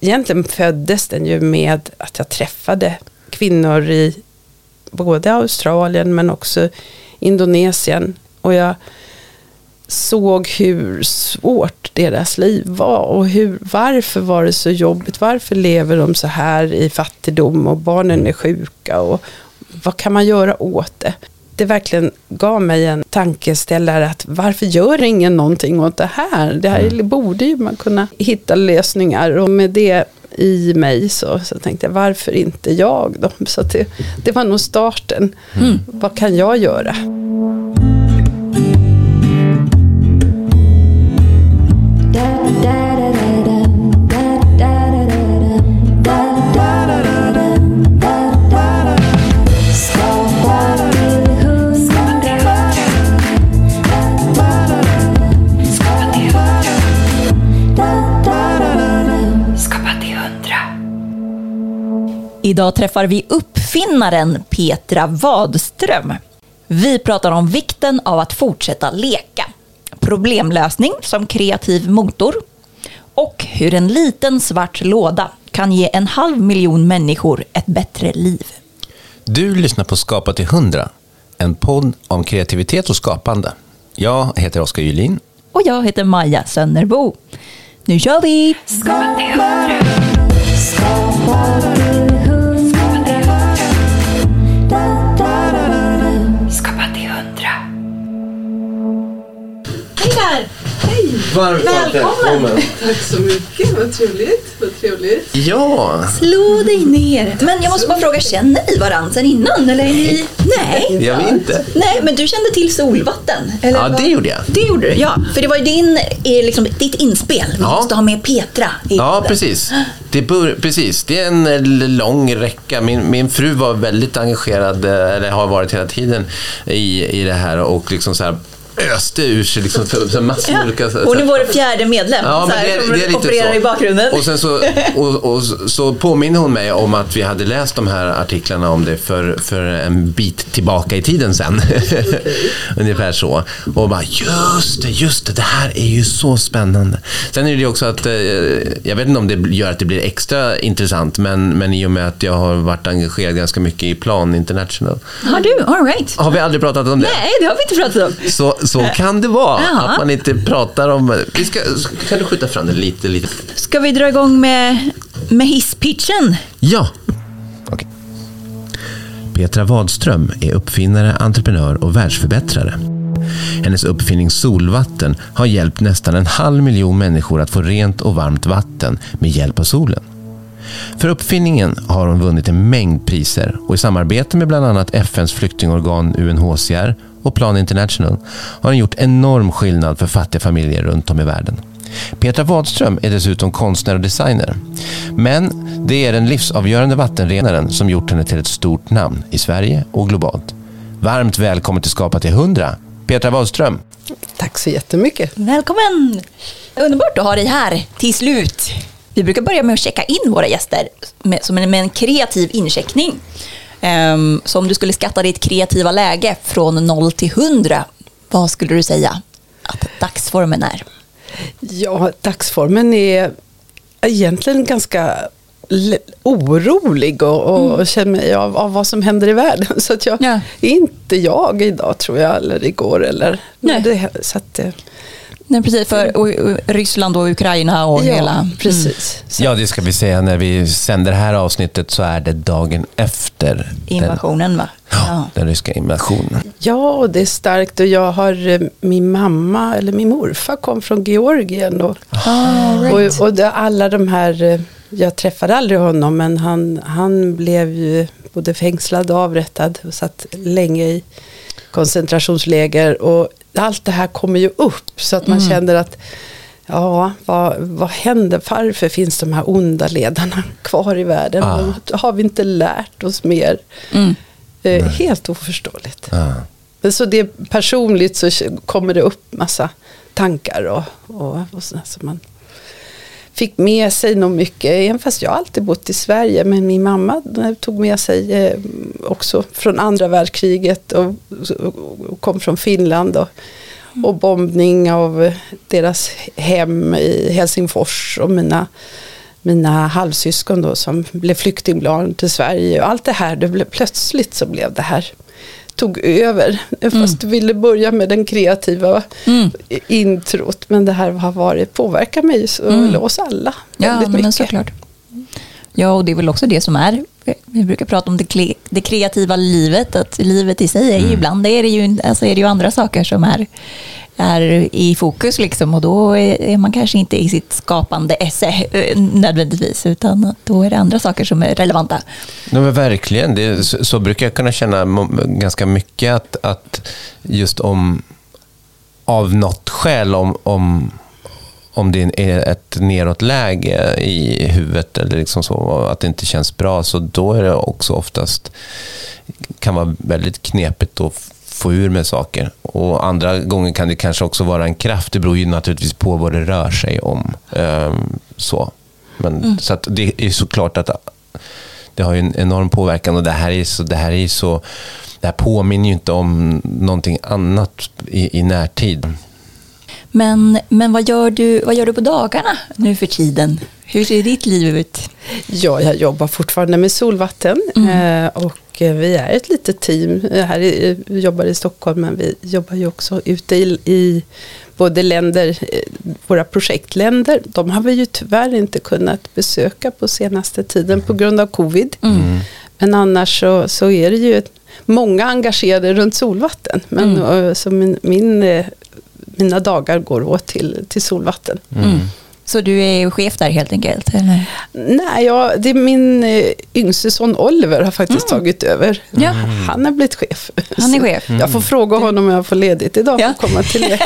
egentligen föddes den ju med att jag träffade kvinnor i både Australien men också Indonesien. Och jag såg hur svårt deras liv var och hur, varför var det så jobbigt? Varför lever de så här i fattigdom och barnen är sjuka och vad kan man göra åt det? Det verkligen gav mig en tankeställare att varför gör ingen någonting åt det här? Det här mm. borde ju man kunna hitta lösningar och med det i mig så, så tänkte jag varför inte jag då? Så det, det var nog starten. Mm. Vad kan jag göra? Idag träffar vi uppfinnaren Petra Wadström. Vi pratar om vikten av att fortsätta leka, problemlösning som kreativ motor och hur en liten svart låda kan ge en halv miljon människor ett bättre liv. Du lyssnar på Skapa till 100, en podd om kreativitet och skapande. Jag heter Oskar Julin. Och jag heter Maja Sönnerbo. Nu kör vi! Skapa till 100. Skapa till 100. Varmt välkommen! Tack så mycket, vad trevligt. Vad trevligt. Ja! Slå dig ner. Men jag måste bara fråga, känner ni varandra sen innan? Eller är ni... Nej. Jag vet inte. Nej, men du kände till solvatten? Eller ja, vad? det gjorde jag. Det gjorde du, ja. För det var ju din, eh, liksom, ditt inspel. Vi ja. måste ha med Petra. ja, precis. Det, bör, precis. det är en eh, lång räcka. Min, min fru var väldigt engagerad, eh, eller har varit hela tiden, i, i det här. Och liksom så här öste ur sig liksom för, massor ja. olika... Så, Hon är vår fjärde medlem ja, så här, det, som det är opererar så. i bakgrunden. Och sen så, och, och, så påminner hon mig om att vi hade läst de här artiklarna om det för, för en bit tillbaka i tiden sen. Okay. Ungefär så. Och bara just det, just det, det här är ju så spännande. Sen är det också att, eh, jag vet inte om det gör att det blir extra intressant, men, men i och med att jag har varit engagerad ganska mycket i Plan International. Har du? All right. Har vi aldrig pratat om det? Nej, det har vi inte pratat om. Så, så kan det vara. Jaha. Att man inte pratar om... Vi ska, kan du skjuta fram den lite, lite? Ska vi dra igång med, med hisspitchen? Ja. Okay. Petra Wadström är uppfinnare, entreprenör och världsförbättrare. Hennes uppfinning solvatten har hjälpt nästan en halv miljon människor att få rent och varmt vatten med hjälp av solen. För uppfinningen har hon vunnit en mängd priser och i samarbete med bland annat FNs flyktingorgan UNHCR och Plan International har den gjort enorm skillnad för fattiga familjer runt om i världen. Petra Wadström är dessutom konstnär och designer. Men det är den livsavgörande vattenrenaren som gjort henne till ett stort namn i Sverige och globalt. Varmt välkommen till Skapa till 100, Petra Wadström. Tack så jättemycket. Välkommen! Underbart att ha dig här till slut. Vi brukar börja med att checka in våra gäster med, som en, med en kreativ incheckning. Um, så om du skulle skatta ditt kreativa läge från 0 till 100, vad skulle du säga att dagsformen är? Ja, dagsformen är egentligen ganska orolig och, och mm. känner mig av, av, vad som händer i världen. Så att jag ja. är inte jag idag tror jag, eller igår. Eller, Nej. Det, så att, Nej, precis, för och, och Ryssland och Ukraina och ja, hela... Precis. Mm. Ja, det ska vi säga. När vi sänder det här avsnittet så är det dagen efter invasionen, den, va? Ja, den ryska invasionen. Ja, och det är starkt. Och jag har, eh, min mamma, eller min morfar kom från Georgien. Och, oh, right. och, och det, alla de här, eh, jag träffade aldrig honom, men han, han blev ju både fängslad och avrättad och satt länge i koncentrationsläger. Och allt det här kommer ju upp så att man mm. känner att ja, vad, vad händer? Varför finns de här onda ledarna kvar i världen? Ah. Har vi inte lärt oss mer? Mm. Eh, helt oförståeligt. Ah. Men så det personligt så kommer det upp massa tankar och, och, och sådär som man fick med sig nog mycket, även fast jag alltid bott i Sverige, men min mamma tog med sig eh, också från andra världskriget och, och kom från Finland och, och bombning av deras hem i Helsingfors och mina mina halvsyskon då som blev flyktingbarn till Sverige och allt det här, det blev, plötsligt så blev det här tog över. Fast mm. ville börja med den kreativa mm. introt. Men det här har varit, påverkat mig så, mm. oss alla ja, väldigt mycket. Men såklart. Ja, och det är väl också det som är, vi brukar prata om det, det kreativa livet, att livet i sig är ju mm. ibland, det är det ju, alltså är det ju andra saker som är, är i fokus liksom och då är man kanske inte i sitt skapande esse eh, nödvändigtvis utan då är det andra saker som är relevanta. Ja, men verkligen, det, så, så, brukar jag kunna känna ganska mycket att, att just om av något skäl om, om om det är ett nedåtläge i huvudet eller liksom så, att det inte känns bra, så då är det också oftast kan vara väldigt knepigt att få ur med saker. Och Andra gånger kan det kanske också vara en kraft. Det beror ju naturligtvis på vad det rör sig om. Um, så Men, mm. så det är såklart att det har en enorm påverkan och det här är så, det här är så det här påminner ju inte om någonting annat i, i närtid. Men, men vad, gör du, vad gör du på dagarna nu för tiden? Hur ser ditt liv ut? Ja, jag jobbar fortfarande med solvatten mm. Eh, och eh, vi är ett litet team. Här i, vi jobbar i Stockholm men vi jobbar ju också ute i, i både länder, eh, våra projektländer, de har vi ju tyvärr inte kunnat besöka på senaste tiden på grund av covid. Mm. Men annars så, så är det ju många engagerade runt solvatten. Men, mm. så min, min mina dagar går åt till, till solvatten. Mm. Så du är chef där helt enkelt? Eller? Nej, ja, det är min eh, yngste son Oliver har faktiskt mm. tagit över. Ja. Han har blivit chef. Han är chef. Jag får fråga honom om jag får ledigt idag ja. för att komma till er.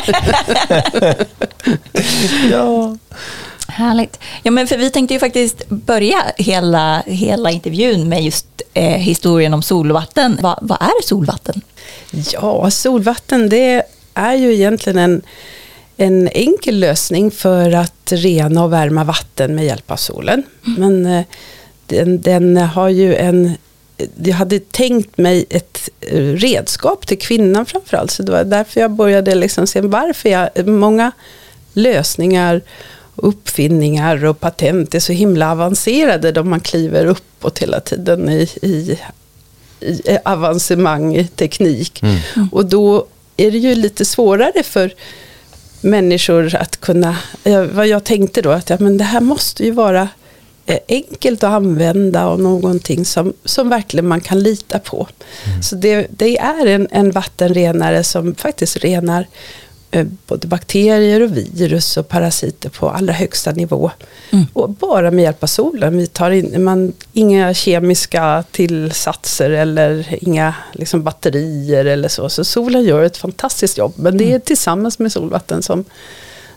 ja. Härligt. Ja, men för vi tänkte ju faktiskt börja hela, hela intervjun med just eh, historien om solvatten. Va, vad är solvatten? Ja, solvatten det är ju egentligen en, en enkel lösning för att rena och värma vatten med hjälp av solen. Mm. Men eh, den, den, har ju en jag hade tänkt mig ett eh, redskap till kvinnan framförallt. Så det var därför jag började liksom se varför jag, många lösningar, uppfinningar och patent är så himla avancerade då man kliver uppåt hela tiden i, i, i avancemang i teknik. Mm. Och då är det ju lite svårare för människor att kunna, vad jag tänkte då, att ja, men det här måste ju vara eh, enkelt att använda och någonting som, som verkligen man kan lita på. Mm. Så det, det är en, en vattenrenare som faktiskt renar både bakterier och virus och parasiter på allra högsta nivå. Mm. Och bara med hjälp av solen. Vi tar in, man, inga kemiska tillsatser eller inga liksom, batterier eller så. Så solen gör ett fantastiskt jobb. Men det är mm. tillsammans med solvatten som,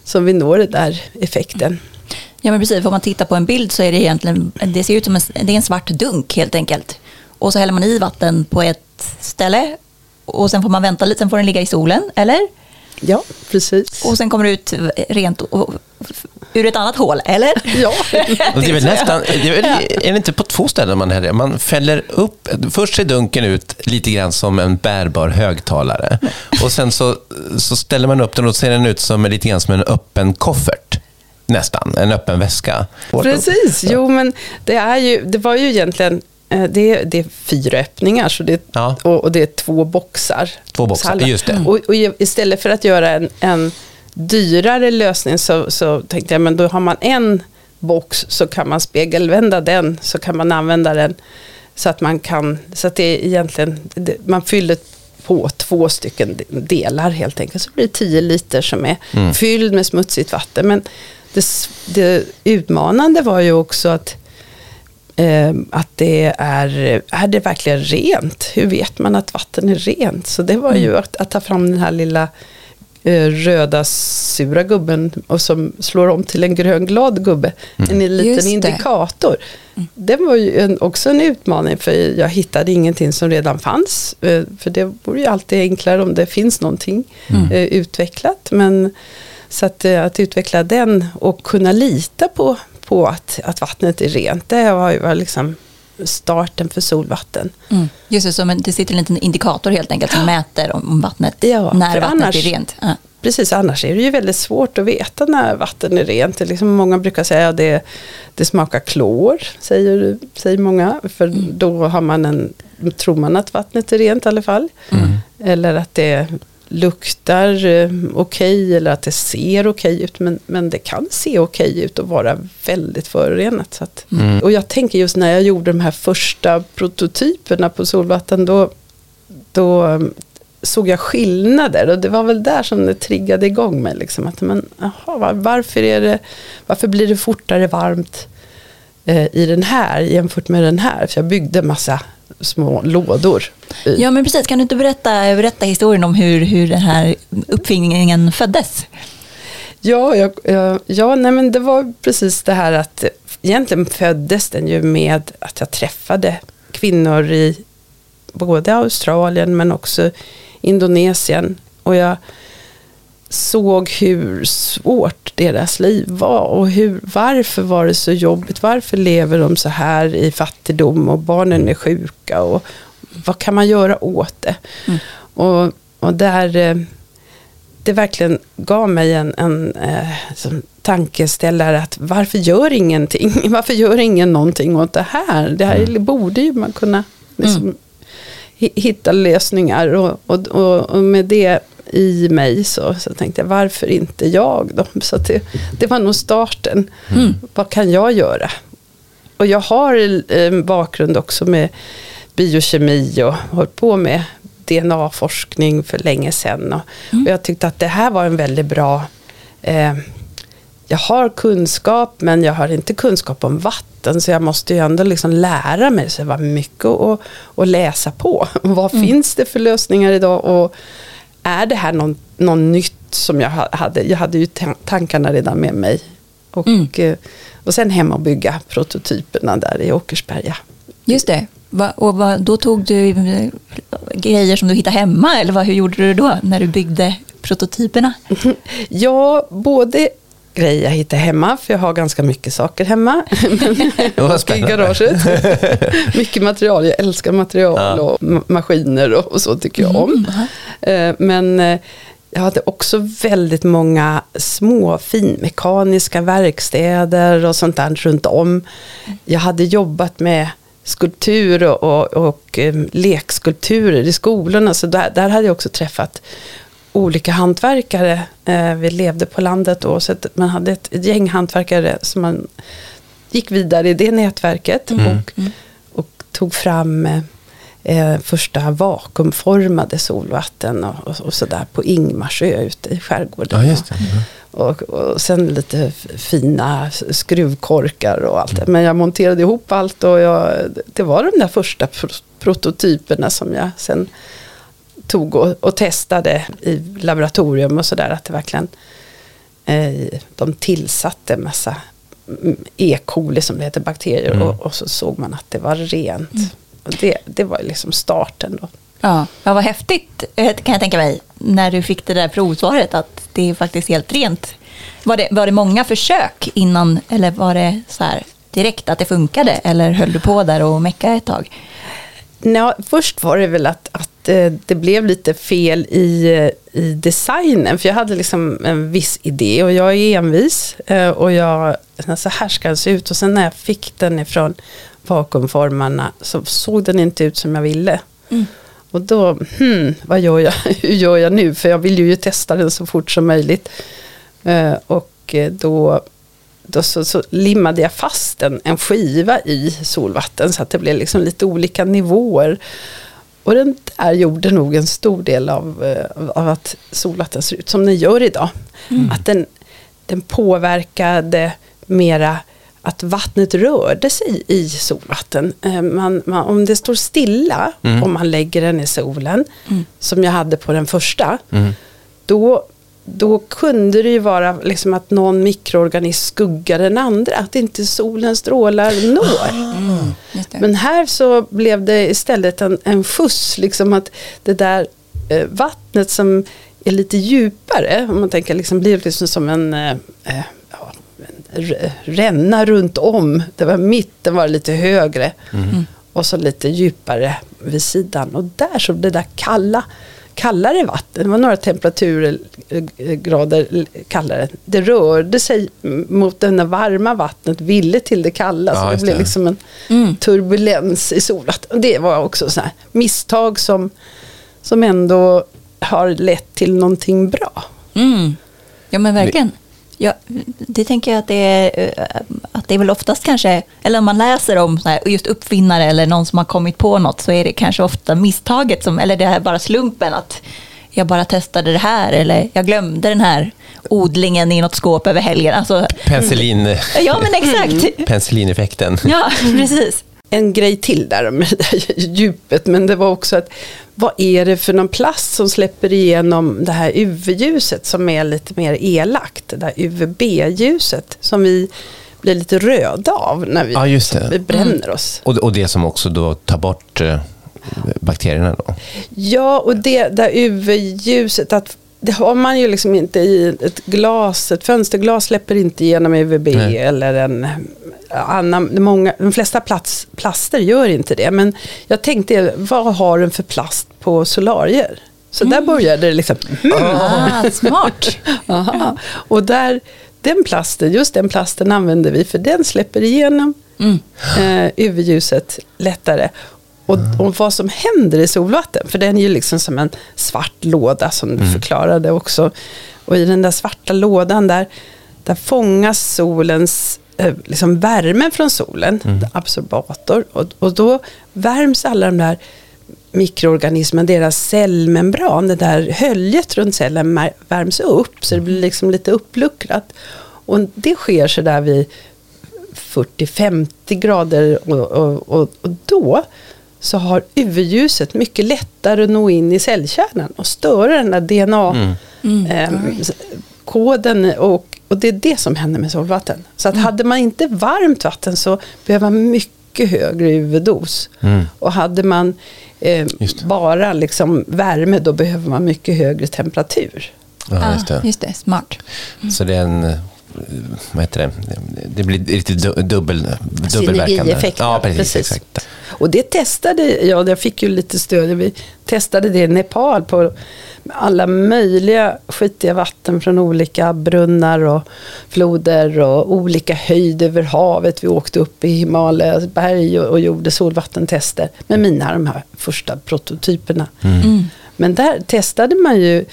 som vi når den där effekten. Ja men precis, för om man tittar på en bild så är det egentligen, det ser ut som en, det är en svart dunk helt enkelt. Och så häller man i vatten på ett ställe och sen får man vänta lite, sen får den ligga i solen, eller? Ja, precis. Och sen kommer det ut rent och, ur ett annat hål, eller? Ja. det är väl nästan, det är, väl, är det inte på två ställen man häller Man fäller upp, först ser dunken ut lite grann som en bärbar högtalare. Och sen så, så ställer man upp den och ser den ut som lite grann som en öppen koffert. Nästan, en öppen väska. Precis, jo men det, är ju, det var ju egentligen Eh, det, det, är fyra öppningar så det, ja. och, och, det är två boxar. Två boxar, just det. Och, och, istället för att göra en, en dyrare lösning så, så tänkte jag men då har man en box så kan man spegelvända den så kan man använda den så att man kan, så att det är egentligen, det, man fyller på två stycken delar helt enkelt. Så blir det tio liter som är mm. fylld med smutsigt vatten. Men det, det utmanande var ju också att att det är, är det verkligen rent? Hur vet man att vatten är rent? Så det var ju mm. att, att ta fram den här lilla eh, röda sura gubben och som slår om till en grön glad gubbe. Mm. En liten indikator. Mm. Det var ju en, också en utmaning för jag hittade ingenting som redan fanns. Eh, för det vore ju alltid enklare om det finns någonting mm. eh, utvecklat. Men så att, att utveckla den och kunna lita på, på att, att vattnet är rent. Det var ju liksom starten för solvatten. Mm. Just det, så det sitter en liten indikator helt enkelt som mäter om, vattnet, ja, när vattnet annars, är rent. Ja. precis, annars är det ju väldigt svårt att veta när vatten är rent. Det är liksom, många brukar säga att det, det smakar klor, säger, säger många. För Mm. då har man en, tror man att vattnet är rent i alla fall. Mm. Eller att det luktar eh, okej eller att det ser okej ut. Men, men det kan se okej ut och vara väldigt förorenat. Så att, Mm. Och jag tänker just när jag gjorde de här första prototyperna på solvatten. Då, då um, såg jag skillnader. Och det var väl där som det triggade igång mig. Liksom, att, men, aha, var- varför, är det, varför blir det fortare varmt eh, i den här jämfört med den här? För jag byggde massa små lådor. i. Ja, men precis. Kan du inte berätta, berätta historien om hur, hur den här uppfinningen föddes? Ja, jag, jag, ja nej, men det var precis det här att egentligen föddes den ju med att jag träffade kvinnor i både Australien men också Indonesien. Och jag såg hur svårt deras liv var och hur, varför var det så jobbigt? Varför lever de så här i fattigdom och barnen är sjuka? Och vad kan man göra åt det? Mm. Och, och där eh, det verkligen gav mig en, en eh, tankeställare att varför gör ingenting? Varför gör ingen någonting åt det här? Det här borde ju man kunna liksom, hi- hitta lösningar och, och, och, och med det i mig så, så tänkte jag varför inte jag då? Så det, det var nog starten. Mm. Vad kan jag göra? Och jag har en bakgrund också med biokemi och hållit på med DNA-forskning för länge sedan. Och, och jag tyckte att det här var en väldigt bra... Eh, jag har kunskap men jag har inte kunskap om vatten så jag måste ju ändå liksom lära mig. Så det var mycket att, att läsa på. Vad finns det för lösningar idag? Och är det här någon, någon nytt som jag ha- hade? Jag hade ju tan- tankarna redan med mig. Och, Mm. eh, och sen hem och bygga prototyperna där i Åkersberga. Just det. Va, och va, då tog du eh, grejer som du hittade hemma, eller vad, hur gjorde du då när du byggde prototyperna? Ja, både grejer jag hittar hemma, för jag har ganska mycket saker hemma. och i garaget. mycket material, jag älskar material och ma- maskiner och, och så tycker jag om. Eh, Men eh, jag hade också väldigt många små finmekaniska verkstäder och sånt där runt om. Jag hade jobbat med skulptur och, och, och eh, lekskulpturer i skolorna. Så där, där hade jag också träffat olika hantverkare. Eh, vi levde på landet då, så att man hade ett, gäng hantverkare som man gick vidare i det nätverket och, och tog fram eh, eh, första vakuumformade solvatten och, och, och sådär på Ingmarsö ute i skärgården. Ja, just det. Mm. Och, och sen lite fina skruvkorkar och allt det. Men jag monterade ihop allt och jag, det var de där första pro- prototyperna som jag sen tog och, och testade i laboratorium och sådär. Att det verkligen, eh, de tillsatte en massa mm, E. coli som det heter, bakterier. Mm. Och, och så såg man att det var rent. Och det, det var liksom starten då. Ja, ja, vad häftigt eh, kan jag tänka mig, när du fick det där provsvaret, att det är faktiskt helt rent. Var det, var det många försök innan, eller var det så här direkt att det funkade, eller höll du på där och mecka ett tag? Nå, först var det väl att, att det blev lite fel i, eh, i designen. För jag hade liksom en viss idé och jag är envis. eh, Och jag, så här ska den se ut. Och sen när jag fick den ifrån vakuumformarna så såg den inte ut som jag ville. Och då, hmm, vad gör jag? Hur gör jag nu? För jag vill ju testa den så fort som möjligt. Eh, Och eh, då, då så, så limmade jag fast en, en skiva i solvatten så att det blev liksom lite olika nivåer. Och den där gjorde nog en stor del av, eh, av att solvatten ser ut som den gör idag. Att den, den påverkade mera att vattnet rörde sig i solvatten. Eh, Man, man, om det står stilla, om man lägger den i solen, som jag hade på den första, då, då kunde det ju vara liksom att någon mikroorganism skuggar den andra, att inte solens strålar når. Just det. Men här så blev det istället en, en skjuts, liksom att det där eh, vattnet som är lite djupare, om man tänker liksom blir liksom som en, eh, eh, ränna runt om. Det var mitten var lite högre och så lite djupare vid sidan. Och där så det där kalla kallare vatten. Det var några temperaturgrader kallare. Det rörde sig mot det varma vattnet, ville till det kalla. Ja, så det just blev det. liksom en Mm. turbulens i solat. Och det var också så här misstag som, som ändå har lett till någonting bra. Mm. Ja men verkligen. Ja, det tänker jag att det, är, eh, att det är väl oftast kanske, eller om man läser om så här, just uppfinnare eller någon som har kommit på något så är det kanske ofta misstaget, som, eller det är bara slumpen att jag bara testade det här eller jag glömde den här odlingen i något skåp över helgen. Alltså, Penicillin, ja men exakt. penicillineffekten. Ja, precis. En grej till där med det där djupet, men det var också att vad är det för någon plast som släpper igenom det här UV-ljuset som är lite mer elakt, det där UVB-ljuset som vi blir lite röda av när vi, Ja, vi bränner oss. Och, och det som också då tar bort eh, bakterierna då? Ja, och det där UV-ljuset, att det har man ju liksom inte i ett glas, ett fönsterglas släpper inte igenom UVB Nej. eller en annan, många, de flesta plats, plaster gör inte det. Men jag tänkte, vad har den för plast på solarier? Så där började det liksom, Ah, smart. Och där, den plasten, just den plasten använder vi för den släpper igenom Mm. eh, UV-ljuset lättare. Och, och vad som händer i solvatten, för den är ju liksom som en svart låda som du förklarade också. Och i den där svarta lådan där, där fångas solens eh, liksom värme från solen, absorbator. Och, och då värms alla de där mikroorganismerna, deras cellmembran, det där höljet runt cellen värms upp så det blir liksom lite uppluckrat. Och det sker så där vid 40-50 grader och, och, och, och då så har UV-ljuset mycket lättare att nå in i cellkärnan och störa den där DNA-koden. och, och det är det som händer med solvatten. Så att hade man inte varmt vatten så behöver man mycket högre UV-dos. Och hade man eh, bara liksom värme då behöver man mycket högre temperatur. Ja, just det. Ah, just det, smart. Så det är en, eh, vad heter det, det blir lite du- dubbel, dubbelverkande. Ja, precis. precis. Exakt. Och det testade jag, jag fick ju lite stöd. Vi testade det i Nepal på alla möjliga skitiga vatten från olika brunnar och floder och olika höjd över havet. Vi åkte upp i Himalayas berg och, och gjorde solvattentester med mina de här första prototyperna. Men där testade man ju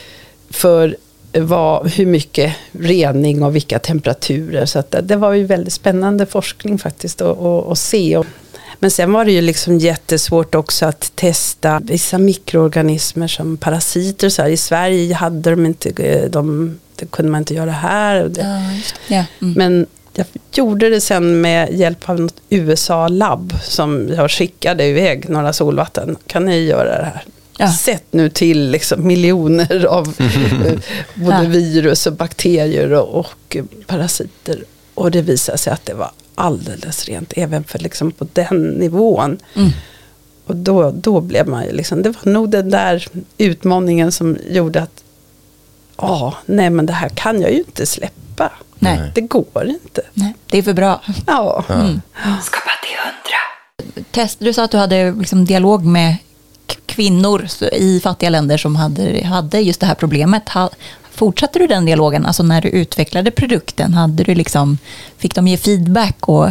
för vad, hur mycket rening och vilka temperaturer. Så att det, var ju väldigt spännande forskning faktiskt att, se. Men sen var det ju liksom jättesvårt också att testa vissa mikroorganismer som parasiter. Så här. I Sverige hade de inte, de, det kunde man inte göra här. Ja. Ja. Mm. men jag gjorde det sen med hjälp av något USA-labb som jag skickade iväg några solvatten. Kan ni göra det här? Ja. Sätt nu till liksom miljoner av eh, både Ja. virus och bakterier och, och parasiter. Och det visade sig att det var alldeles rent, även för liksom på den nivån. Mm. Och då, då blev man ju liksom, det var nog den där utmaningen som gjorde att, ja, nej men det här kan jag ju inte släppa. Nej. Det går inte. Nej, det är för bra. Ja. Skapa till hundra. Test, du sa att du hade liksom dialog med kvinnor i fattiga länder som hade, hade just det här problemet. Fortsatte du den dialogen? Alltså när du utvecklade produkten, hade du liksom, fick de ge feedback och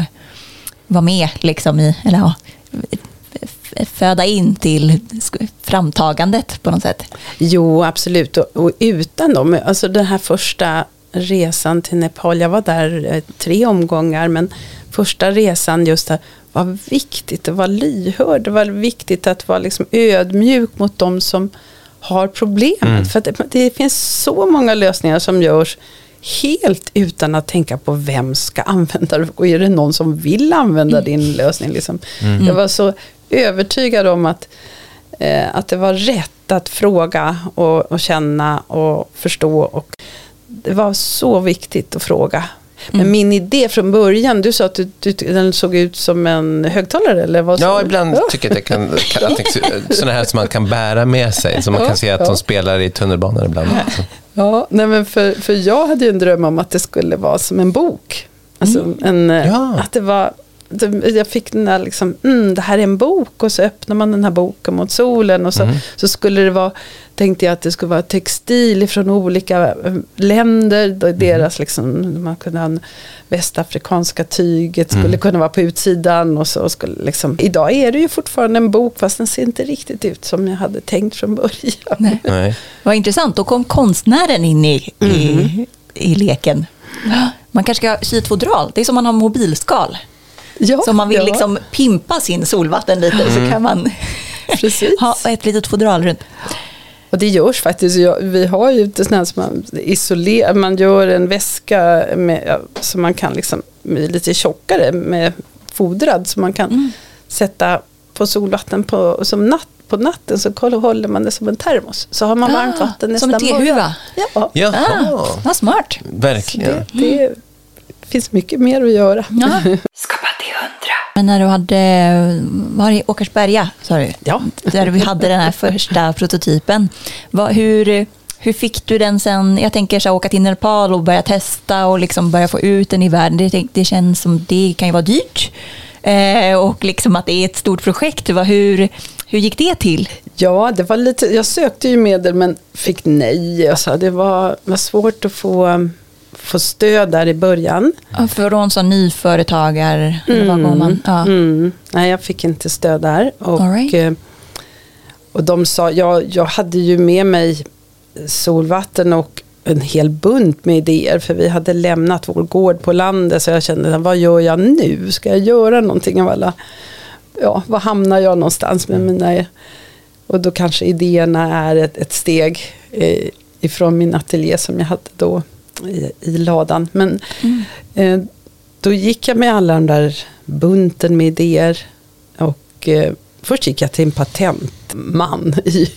vara med liksom i, eller ja, föda in till framtagandet på något sätt? Jo, absolut. Och, och utan dem, alltså den här första resan till Nepal, jag var där eh, tre omgångar, men första resan just där var viktigt att vara lyhörd, det var viktigt att vara liksom ödmjuk mot de som har problemet. För att det, det finns så många lösningar som görs helt utan att tänka på vem ska använda det och är det någon som vill använda din lösning. Liksom. Jag var så övertygad om att eh, att det var rätt att fråga och, och känna och förstå. Och det var så viktigt att fråga. Men min idé från början, du sa att du, du, den såg ut som en högtalare eller vad Ja, ibland tycker jag att kan, kan tänker, sådana här som man kan bära med sig, som man kan se att de spelar i tunnelbanan ibland. Ja, nej men för, för jag hade ju en dröm om att det skulle vara som en bok. Alltså en, eh, Ja. att det var jag fick den där liksom, mm, det här är en bok och så öppnar man den här boken mot solen och så, så skulle det vara, tänkte jag att det skulle vara textil från olika eh, länder, då deras liksom, man kunde ha en västafrikanska tyget skulle kunna vara på utsidan och så skulle liksom, idag är det ju fortfarande en bok fast den ser inte riktigt ut som jag hade tänkt från början. Nej. Nej. Vad intressant, då kom konstnären in i, i, i leken. Man kanske ska sy ett fodral, det är som man har mobilskal. Ja, Så om man vill ja, liksom pimpa sin solvatten lite så kan man ha ett litet fodral runt. Och det görs faktiskt. Vi har ju inte sån här som man isolerar. Man gör en väska med, som man kan liksom, med lite tjockare med fodrad. Så man kan sätta på solvatten på, som natt, på natten. Så håller man det som en termos. Så har man varmt vatten Ah, som nästan en tehuva. morgon. Ja, Jaha, Ah, vad smart. verkligen. det, det finns mycket mer att göra. Ja. Skapa till hundra. Men när du hade, var i Åkersberga sa du? Ja. Där vi hade den här första prototypen. Vad, hur, hur fick du den sen? Jag tänker så här, åka till Nepal och börja testa och liksom börja få ut den i världen. Det, det känns som det kan ju vara dyrt. Eh, och liksom att det är ett stort projekt. Vad, hur, hur gick det till? Ja, det var lite, jag sökte ju medel men fick nej. Alltså, det var, var svårt att få, få stöd där i början. Ja, Från som nyföretagare? eller vad går man? Ja. Mm. Nej, jag fick inte stöd där. Och, right. eh, och de sa, jag, jag hade ju med mig solvatten och en hel bunt med idéer. För vi hade lämnat vår gård på landet. Så jag kände, vad gör jag nu? Ska jag göra någonting av alla... Ja, var hamnar jag någonstans med mina... Och då kanske idéerna är ett, ett steg eh, ifrån min ateljé som jag hade då i, i ladan. Men eh, då gick jag med alla de där bunten med idéer. Och eh, först gick jag till en patentman i,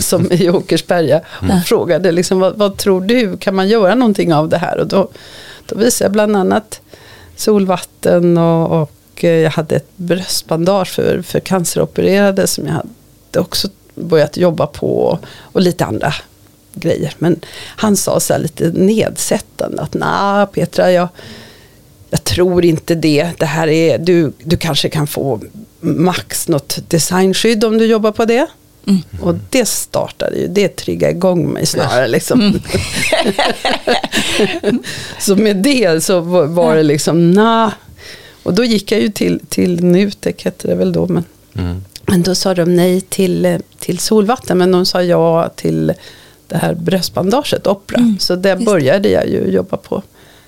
som i Åkersberga och frågade liksom, vad, vad tror du, kan man göra någonting av det här? Och då, då visade jag bland annat solvatten och, och eh, jag hade ett bröstbandage för, för canceropererade som jag hade också börjat jobba på och lite andra grejer. Men han sa så här lite nedsättande att nej Petra, jag, jag tror inte det. Det här är, du, du kanske kan få max något designskydd om du jobbar på det. Och det startade ju, det triggade igång mig snarare. Liksom. så med det så var var det liksom, na. Och då gick jag ju till, till Nutek, hette det väl då. Men, Mm. men då sa de nej till, eh, till solvatten, men de sa ja till det här bröstbandaget, Opera. så det började jag ju jobba på.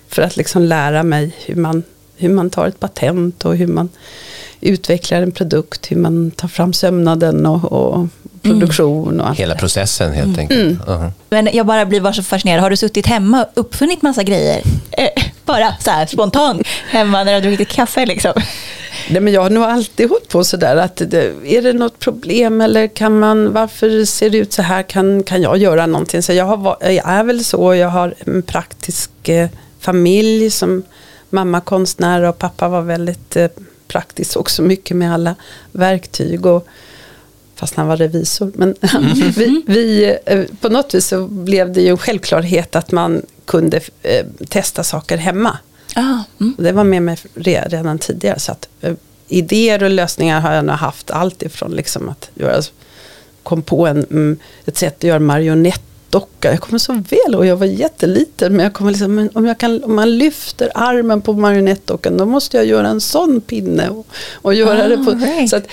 För att liksom lära mig hur man, hur man tar ett patent och hur man utvecklar en produkt, hur man tar fram sömnaden och, och produktion och allt. Hela processen helt enkelt. Ja. Men jag bara blir bara så fascinerad. Har du suttit hemma och uppfunnit massa grejer? Eh, bara så här spontant hemma när du har druckit kaffe liksom? Nej, men jag har nog alltid hållit på sådär att det, är det något problem eller kan man, varför ser det ut så här, kan, kan jag göra någonting? Så jag, har, jag är väl så, jag har en praktisk eh, familj som mamma konstnär och pappa var väldigt eh, praktisk också mycket med alla verktyg och fast han var revisor. Men vi, vi, eh, på något vis så blev det ju en självklarhet att man kunde eh, testa saker hemma. Ah, mm. Det var med mig re- redan tidigare. Så att, eh, idéer och lösningar har jag nog haft allt ifrån liksom att göra, kom på en, mm, ett sätt att göra marionettdocka. Jag kommer så väl och jag var jätteliten men jag kommer liksom, men om, jag kan, om man lyfter armen på marionettdockan då måste jag göra en sån pinne och, och göra Ah, det på, right. så att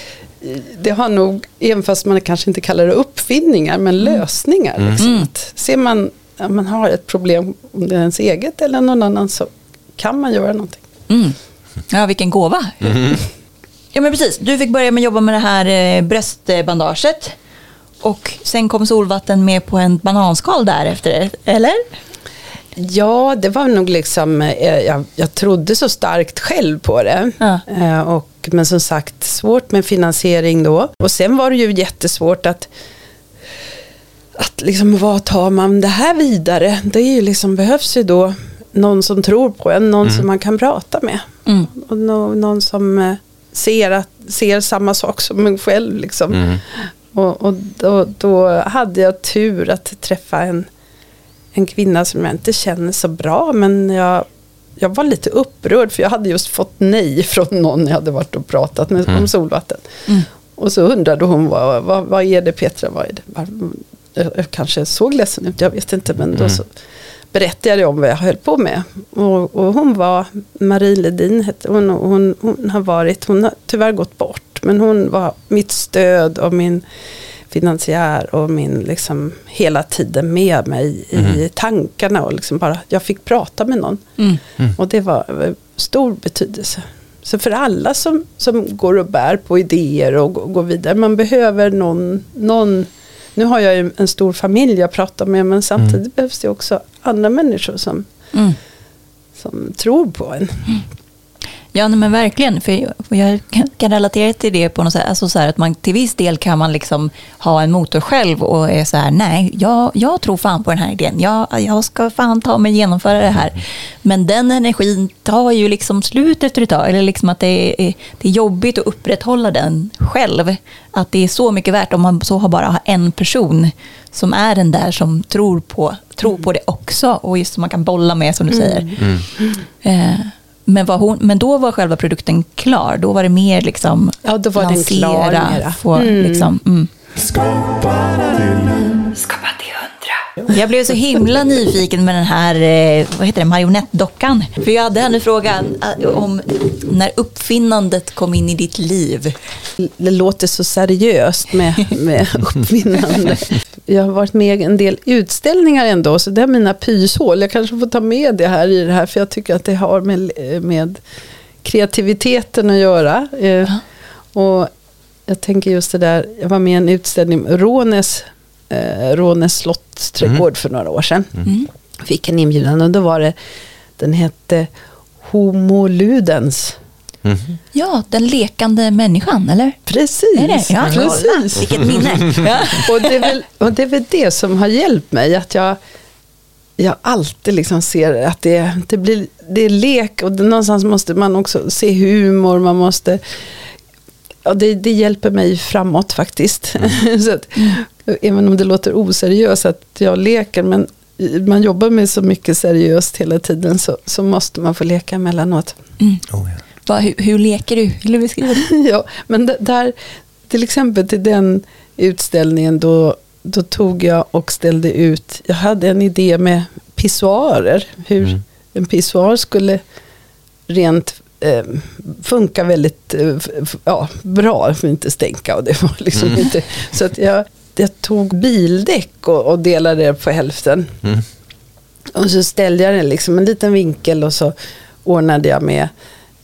det har nog, även fast man kanske inte kallar det uppfinningar, men lösningar. Liksom. Att ser man, ja, man har ett problem, om det är ens eget eller någon annan, så kan man göra någonting. Mm. Ja, vilken gåva. Ja, men precis. Du fick börja med att jobba med det här eh, bröstbandaget. Och sen kom solvatten med på en bananskal därefter, eller? Ja, det var nog liksom, eh, jag, jag trodde så starkt själv på det. Ja. Eh, och, men som sagt, svårt med finansiering då. Och sen var det ju jättesvårt att, att liksom, vad tar man det här vidare? Det är ju liksom, behövs ju då någon som tror på en, någon som man kan prata med. Mm. Och nå, någon som eh, ser, att, ser samma sak som en själv. Liksom. Mm. Och, och då, då hade jag tur att träffa en, en kvinna som jag inte känner så bra. Men jag jag var lite upprörd för jag hade just fått nej från någon jag hade varit och pratat med om solvatten. Och så undrade hon, vad, vad, vad är det Petra, vad är det? Var- Jag, jag kanske såg ledsen ut, jag vet inte, men då så berättade jag om vad jag höll på med. Och, och hon var, Marie Ledin hette hon, och hon, hon har varit, hon har tyvärr gått bort, men hon var mitt stöd och min finansiär och min liksom hela tiden med mig i tankarna och liksom bara, jag fick prata med någon. Mm. Och det var eh, stor betydelse. Så för alla som, som går och bär på idéer och går, går vidare, man behöver någon, någon, nu har jag ju en stor familj jag pratar med, men samtidigt behövs det också andra människor som, Mm. som tror på en. Ja, men verkligen. För jag- kan- relatera till det på något sätt. Alltså så här att man, till viss del kan man liksom ha en motor själv och är så här, nej, jag, jag tror fan på den här idén. Jag, jag ska fan ta mig genomföra det här. Men den energin tar ju liksom slut efter ett tag. Eller liksom att det är, det är jobbigt att upprätthålla den själv. Att det är så mycket värt om man så har bara en person som är den där som tror på, tror på det också. Och just som man kan bolla med, som du säger. Eh, men, var hon, men då var själva produkten klar. Då var det mer liksom Ja, då var den klar mera. Få, Mm. liksom, mm. Skapa till Skapa till. Jag blev så himla nyfiken med den här eh, vad heter det, marionettdockan. För jag hade henne frågan eh, om när uppfinnandet kom in i ditt liv. Det låter så seriöst med, med uppfinnande. Jag har varit med i en del utställningar ändå, så det är mina pyshål. Jag kanske får ta med det här i det här, för jag tycker att det har med, med kreativiteten att göra. Eh, och jag tänker just det där, jag var med i en utställning, Rånes, eh, Rånes slottsträdgård för några år sedan. Fick en inbjudan och då var det, den hette Homo Ludens. Ja, den lekande människan, eller? Precis, Är det? Ja, precis. Vilket minne. Ja. Och det, är väl, och det är väl det som har hjälpt mig, att jag, jag alltid liksom ser att det, det, blir, det är lek och det, någonstans måste man också se humor, man måste Ja, det, det hjälper mig framåt faktiskt. så att, Även om det låter oseriöst att jag leker, men man jobbar med så mycket seriöst hela tiden så, så måste man få leka emellanåt. Oh, ja. Va, hur, hur leker du? Vill du beskriva det? ja, men där, till exempel till den utställningen då, då tog jag och ställde ut, jag hade en idé med pissoarer, hur en pissoar skulle rent eh, funka väldigt eh, ja, bra, för att inte stänka och det var liksom inte, så att jag, jag tog bildäck och, och delade det på hälften. Och så ställde jag den liksom en liten vinkel och så ordnade jag med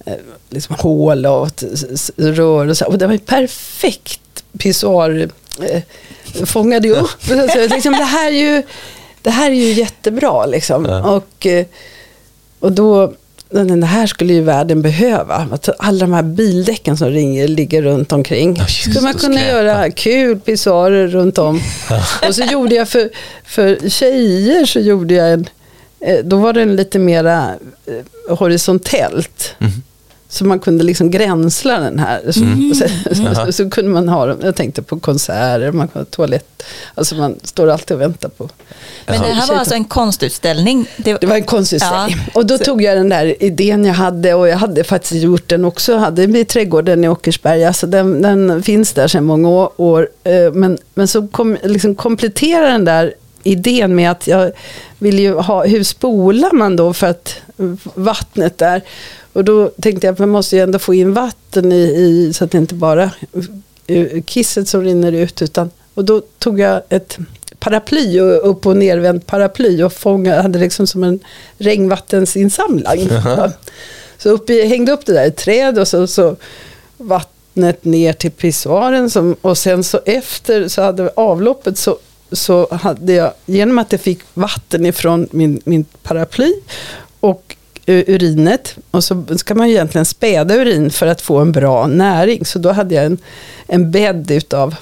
eh, liksom hål och t- s- s- rör och så. Och det var perfekt pissoar. Eh, fångade ju upp. Så jag, liksom, det, här är ju, det här är ju jättebra liksom. Och, eh, och då, det här skulle ju världen behöva. Alla de här bildäcken som ringer, ligger runt omkring. just skulle man kunna skräpa. göra kul pissoarer runt om. Och så gjorde jag för, för tjejer så gjorde jag en, eh, då var den lite mera eh, horisontellt. Så man kunde liksom gränsla den här. Så, så, så, så, kunde man ha dem. Jag tänkte på konserter, man kunde ha toalett. Alltså man står alltid och väntar på. Men det här var alltså en konstutställning. Det, Det var en konstutställning. Ja. Och då tog jag den där idén jag hade och jag hade faktiskt gjort den också. Hade i trädgården i Åkersberga. Så den, den finns där sedan många år. Eh, Men, men så kom, liksom komplettera den där idén med att jag vill ju ha, hur spolar man då för att vattnet där. Och då tänkte jag att man måste ju ändå få in vatten i, i så att det inte bara är kisset som rinner ut. Utan, och då tog jag ett paraply och upp och nervänt paraply och fångade, hade liksom som en regnvattensinsamling. Så upp i, hängde upp det där i ett träd och så, så vattnet ner till pissoaren som, och sen så efter så hade avloppet så, så hade jag, genom att det fick vatten ifrån min, min paraply och eh, urinet och så ska man ju egentligen späda urin för att få en bra näring. Så då hade jag en, en bädd utav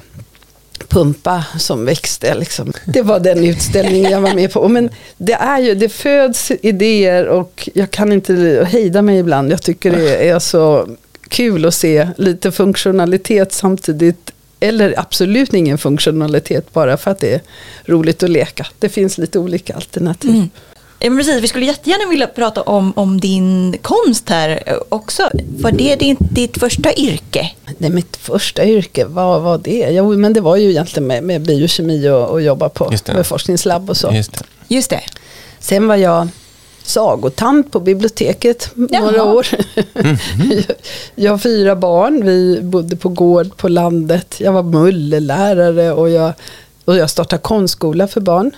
pumpa som växte. Liksom. Det var den utställningen jag var med på. Men det är ju, det föds idéer och jag kan inte hejda mig ibland. Jag tycker det är så kul att se lite funktionalitet samtidigt. Eller absolut ingen funktionalitet bara för att det är roligt att leka. Det finns lite olika alternativ. Mm. Ja, men precis, vi skulle jättegärna vilja prata om, om din konst här också. Var det ditt, ditt första yrke? Det är mitt första yrke, vad var det? Jo, men det var ju egentligen med, med biokemi och, och jobba på med forskningslabb och så. Just det. Just det. Sen var jag sagotant på biblioteket några Jaha. år. jag, jag har fyra barn, vi bodde på gård på landet. Jag var mullelärare och jag, och jag startade konstskola för barn.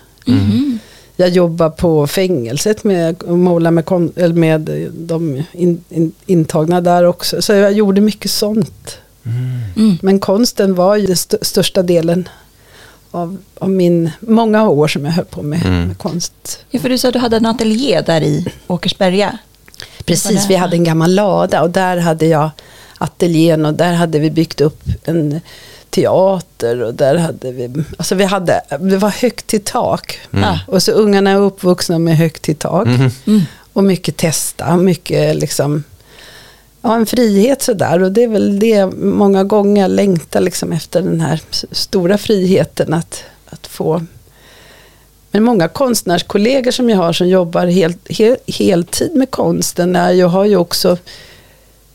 Jag jobbar på fängelset med att måla med, kon, eller med de in, in, intagna där också. Så jag gjorde mycket sånt. Mm. Men konsten var ju den st- största delen av, av min, många år som jag höll på med, Mm. med konst. Ja, för du sa att du hade en ateljé där i Åkersberga. Precis, vi hade en gammal lada och där hade jag ateljén och där hade vi byggt upp en teater och där hade vi, alltså vi hade, det var högt till tak. Ah. Och så ungarna är uppvuxna med högt till tak. Mm. Och mycket testa, mycket liksom, ja en frihet sådär. Och det är väl det många gånger jag längtar liksom efter den här stora friheten att, att få men många konstnärskollegor som jag har som jobbar helt, hel, heltid med konsten är, jag har ju också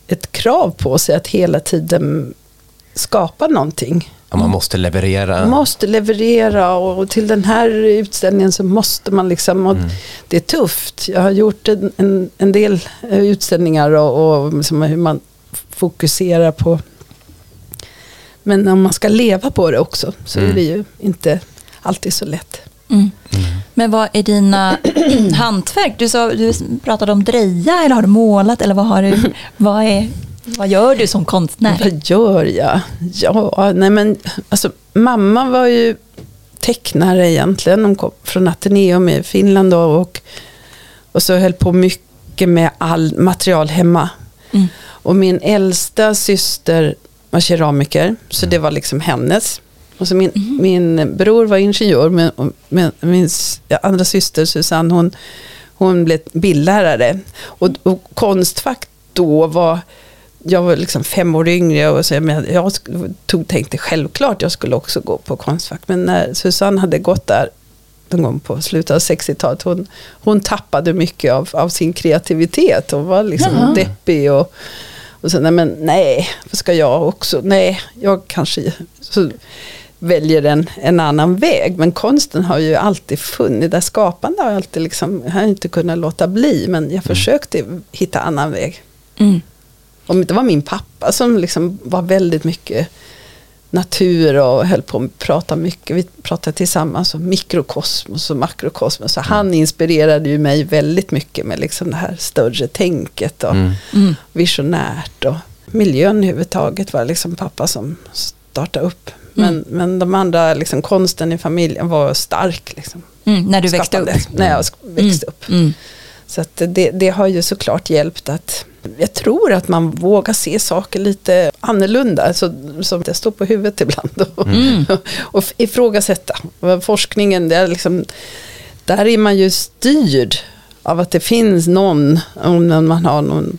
ett krav på sig att hela tiden skapa någonting. Ja, man måste leverera. Man måste leverera och till den här utställningen så måste man liksom, och det är tufft. Jag har gjort en, en, en del eh, utställningar och, och liksom hur man fokuserar på, men om man ska leva på det också så är Mm. det ju inte alltid så lätt. Mm. Men vad är dina hantverk? Du, sa, du pratade om dreja, eller har du målat? Eller vad, har du, vad, är, vad gör du som konstnär? Vad gör jag? Ja, nej men alltså mamma var ju tecknare egentligen. Hon kom från Ateneum i Finland då, och, och så höll på mycket med all material hemma. Mm. Och min äldsta syster var keramiker, så det var liksom hennes. Och så min, min bror var ingenjör, men, men min andra syster Susanne, hon, hon blev bildlärare. Och, och konstfack då var, jag var liksom fem år yngre och så, men jag tog, tänkte självklart jag skulle också gå på konstfack. Men när Susanne hade gått där någon gång på slutet av 60-talet, hon, hon tappade mycket av, av sin kreativitet och var liksom Jaha. deppig. Och, och så, nej men nej, vad ska jag också? Nej, jag kanske så väljer en, en annan väg. Men konsten har ju alltid funnits, där skapande har jag alltid liksom, jag har inte kunnat låta bli. Men jag försökte hitta annan väg. Mm. Om det var min pappa som liksom var väldigt mycket natur och höll på att prata mycket. Vi pratade tillsammans om mikrokosmos och makrokosmos. Så han inspirerade ju mig väldigt mycket med liksom det här större tänket och Mm. Mm. visionärt. Och miljön överhuvudtaget var liksom pappa som startade upp. Men, men de andra, liksom, konsten i familjen var stark. Liksom, Mm. När du växte upp? När jag växte upp. Mm. Så det, det har ju såklart hjälpt att jag tror att man vågar se saker lite annorlunda, så, som det står på huvudet ibland. Och, Mm. och ifrågasätta. Forskningen, det är liksom, där är man ju styrd av att det finns någon, om man har någon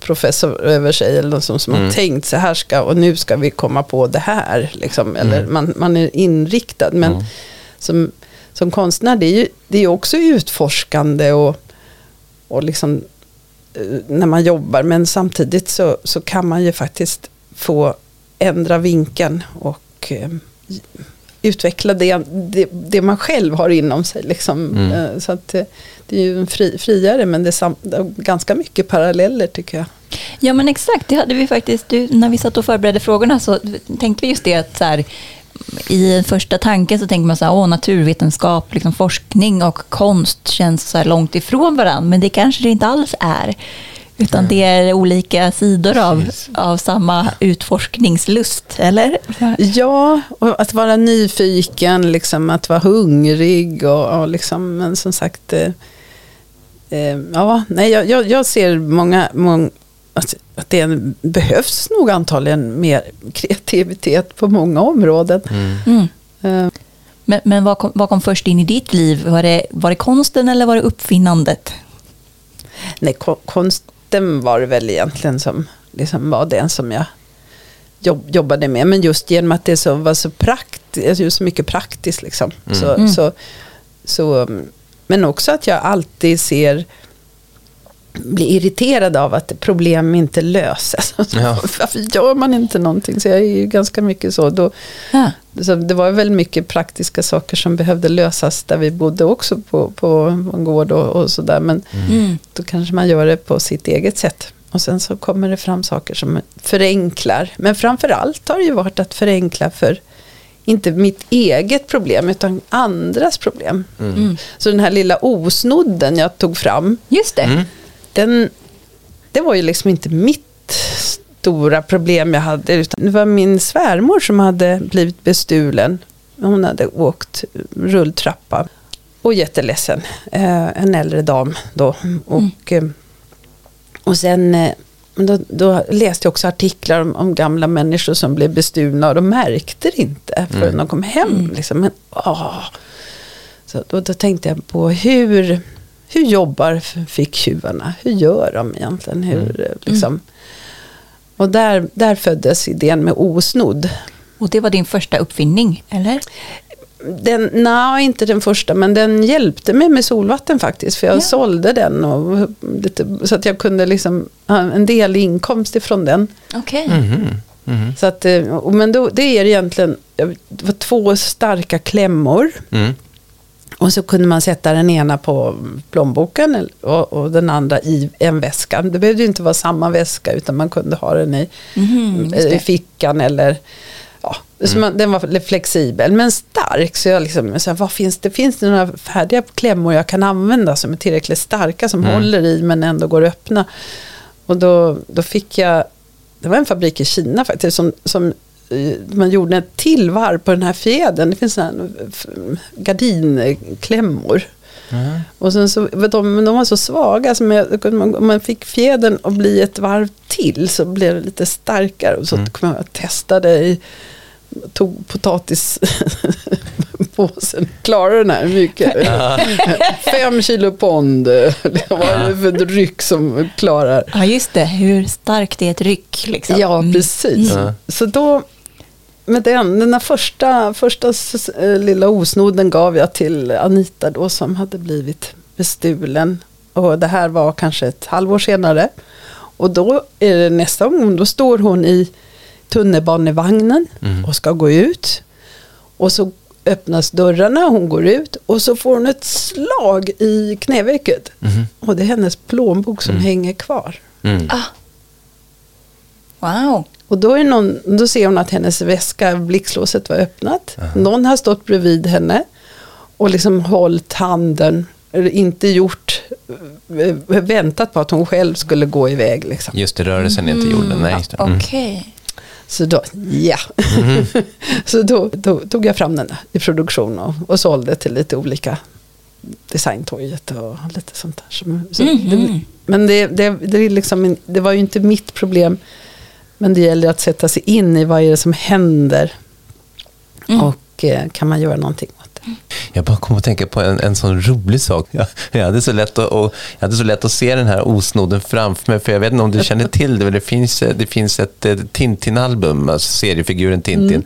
professor över sig eller någon som, som Mm. har tänkt så här ska, och nu ska vi komma på det här. Liksom, eller man, man är inriktad. Men Mm. som, som konstnär, det är ju det är också utforskande och, och liksom, eh, när man jobbar. Men samtidigt så, så kan man ju faktiskt få ändra vinkeln och eh, utveckla det, det, det man själv har inom sig. Liksom. Mm. Eh, Så att, eh, det är ju en fri, friare, men det är, sam, det är ganska mycket paralleller tycker jag. Ja men exakt, det hade vi faktiskt, du, när vi satt och förberedde frågorna så tänkte vi just det att så här, i första tanken så tänker man så här, åh naturvetenskap, liksom forskning och konst känns så långt ifrån varandra, men det kanske det inte alls är. Utan det är olika sidor av, av samma utforskningslust, eller? Ja, och att vara nyfiken, liksom, att vara hungrig och, och liksom, men som sagt, eh, eh, ja, nej, jag, jag, jag ser många, många att, att det behövs nog antagligen mer kreativitet på många områden. Mm. Mm. Eh, Men, men vad, kom, vad kom först in i ditt liv? Var det, var det konsten eller var det uppfinnandet? nej, ko- konsten var det väl egentligen som liksom var den som jag jobb, jobbade med. Men just genom att det så, var så, prakt, alltså så mycket praktiskt liksom, så, Mm. så, så um, men också att jag alltid ser blir irriterad av att problem inte löses. Ja. Varför gör man inte någonting? Så jag är ju ganska mycket så. Då, Ja. så det var väldigt mycket praktiska saker som behövde lösas där vi bodde också på, på en gård och, och sådär. Men Mm. då kanske man gör det på sitt eget sätt. Och sen så kommer det fram saker som förenklar. Men framför allt har det ju varit att förenkla för inte mitt eget problem utan andras problem. Mm. Så den här lilla osnodden jag tog fram, Just det. Den, det var ju liksom inte mitt stora problem jag hade. Utan det var min svärmor som hade blivit bestulen. Hon hade åkt rulltrappa och jätteledsen. Eh, en äldre dam då. Och, eh, och sen eh, då, då läste jag också artiklar om, om gamla människor som blev bestulna och de märkte det inte förrän de kom hem. Liksom. Men, åh. Så då, då tänkte jag på hur, hur jobbar ficktjuvarna? Hur gör de egentligen? Hur, eh, liksom. Och där, där föddes idén med osnodd. Och det var din första uppfinning, eller? Den, nej, inte den första, men den hjälpte mig med solvatten faktiskt. För jag Ja. sålde den och lite, så att jag kunde liksom ha en del inkomst ifrån den. Okej. Så att, eh, men då, det är egentligen det var två starka klämmor. Mm. Och så kunde man sätta den ena på plånboken och, och den andra i en väska. Det behövde inte vara samma väska utan man kunde ha den i, just i fickan eller ja, så man, den var flexibel men stark. Så jag liksom, så här, vad finns det? Finns det några färdiga klämmor jag kan använda som är tillräckligt starka som håller i men ändå går att öppna? Och då, då fick jag, det var en fabrik i Kina faktiskt som, som man gjorde ett till varv på den här fjädern. Det finns sådana gardinklämmor. Och sen så, de, de var så svaga, så man, man, om man fick fjädern att bli ett varv till så blev det lite starkare. Och så kom jag och testade i, tog potatispåsen, klarade den här mycket. Fem kilo pond, vad är det för dryck som klarar? Ja, just det. Hur starkt är ett ryck? Liksom. Ja, Mm. precis. Så då, med den, den där första, första eh, lilla osnoden gav jag till Anita då som hade blivit bestulen. Och det här var kanske ett halvår senare. Och då är det nästa gång, då står hon i tunnelbanevagnen och ska gå ut. Och så öppnas dörrarna, hon går ut och så får hon ett slag i knävecket. Och det är hennes plånbok som hänger kvar. Mm. Ah. Wow. Och då, är någon, då ser hon att hennes väska, blixtlåset var öppnat. Någon har stått bredvid henne och liksom hållit handen, inte gjort, eh, väntat på att hon själv skulle gå iväg. Liksom. Just det, rörelsen är inte jorden. Nej, just det. Mm. Okej. Så då, ja. så då, då tog jag fram den där i produktion och, och sålde till lite olika designtorget och lite sånt där. Så det, men det, det, det, är liksom, det var ju inte mitt problem. Men det gäller att sätta sig in i vad är det som händer. Och eh, kan man göra någonting. Jag bara kom att tänka på en, en sån rolig sak. Jag, jag, hade så lätt att, och, jag hade så lätt att se den här osnodden framför mig. För jag vet inte om du känner till det, men det finns, det finns ett eh, Tintin-album, alltså seriefiguren Tintin.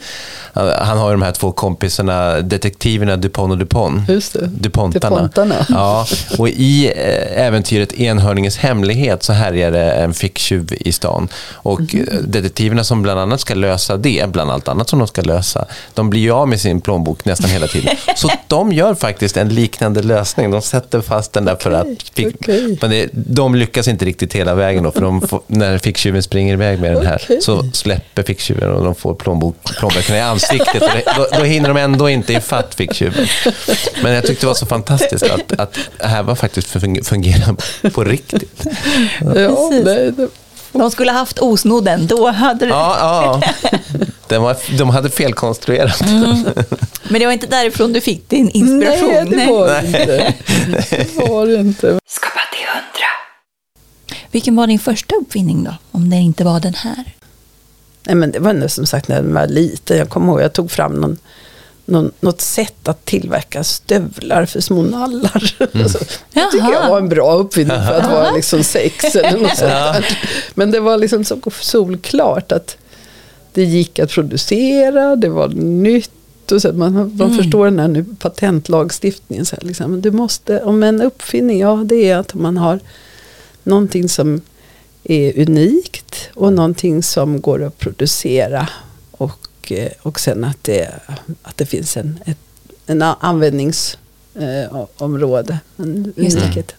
Han, han har ju de här två kompisarna, detektiverna Dupont och Dupont. Just det. Dupontarna. Dupontarna. Ja, och i eh, äventyret Enhörningens hemlighet så härjar det en ficktjuv i stan. Och eh, detektiverna som bland annat ska lösa det, bland allt annat som de ska lösa, de blir ju av med sin plånbok nästan hela tiden. Så de gör faktiskt en liknande lösning. De sätter fast den där för att... Fick, okej. Men det, de lyckas inte riktigt hela vägen då, för de får, när ficktjuven springer iväg med den här Okej. så släpper ficktjuven och de får plånbok, plånböckerna i ansiktet. Och det, då, då hinner de ändå inte ifatt ficktjuven. Men jag tyckte det var så fantastiskt att, att det här var faktiskt fun- fungerar på riktigt. Ja, precis. det, De skulle haft osnodden, då hade det... Ja, ja. Den var, de hade felkonstruerat. Men det var inte därifrån du fick din inspiration. nej, det var det inte. Det var det inte. Skapa till hundra. Vilken var din första uppfinning då? Om det inte var den här? Nej, men det var ändå som sagt när jag var liten. Jag kommer ihåg jag tog fram någon, någon, något sätt att tillverka stövlar för små nallar. Alltså, det tycker jag var en bra uppfinning för att vara liksom sex eller något sånt där. Men det var liksom så solklart att det gick att producera, det var nytt och så, man, man förstår den här nu patentlagstiftningen. Så här, liksom. du måste, om en uppfinning, ja det är att man har någonting som är unikt och någonting som går att producera. Och, eh, och sen att det, att det finns en, ett, en användningsområde, en unikhet.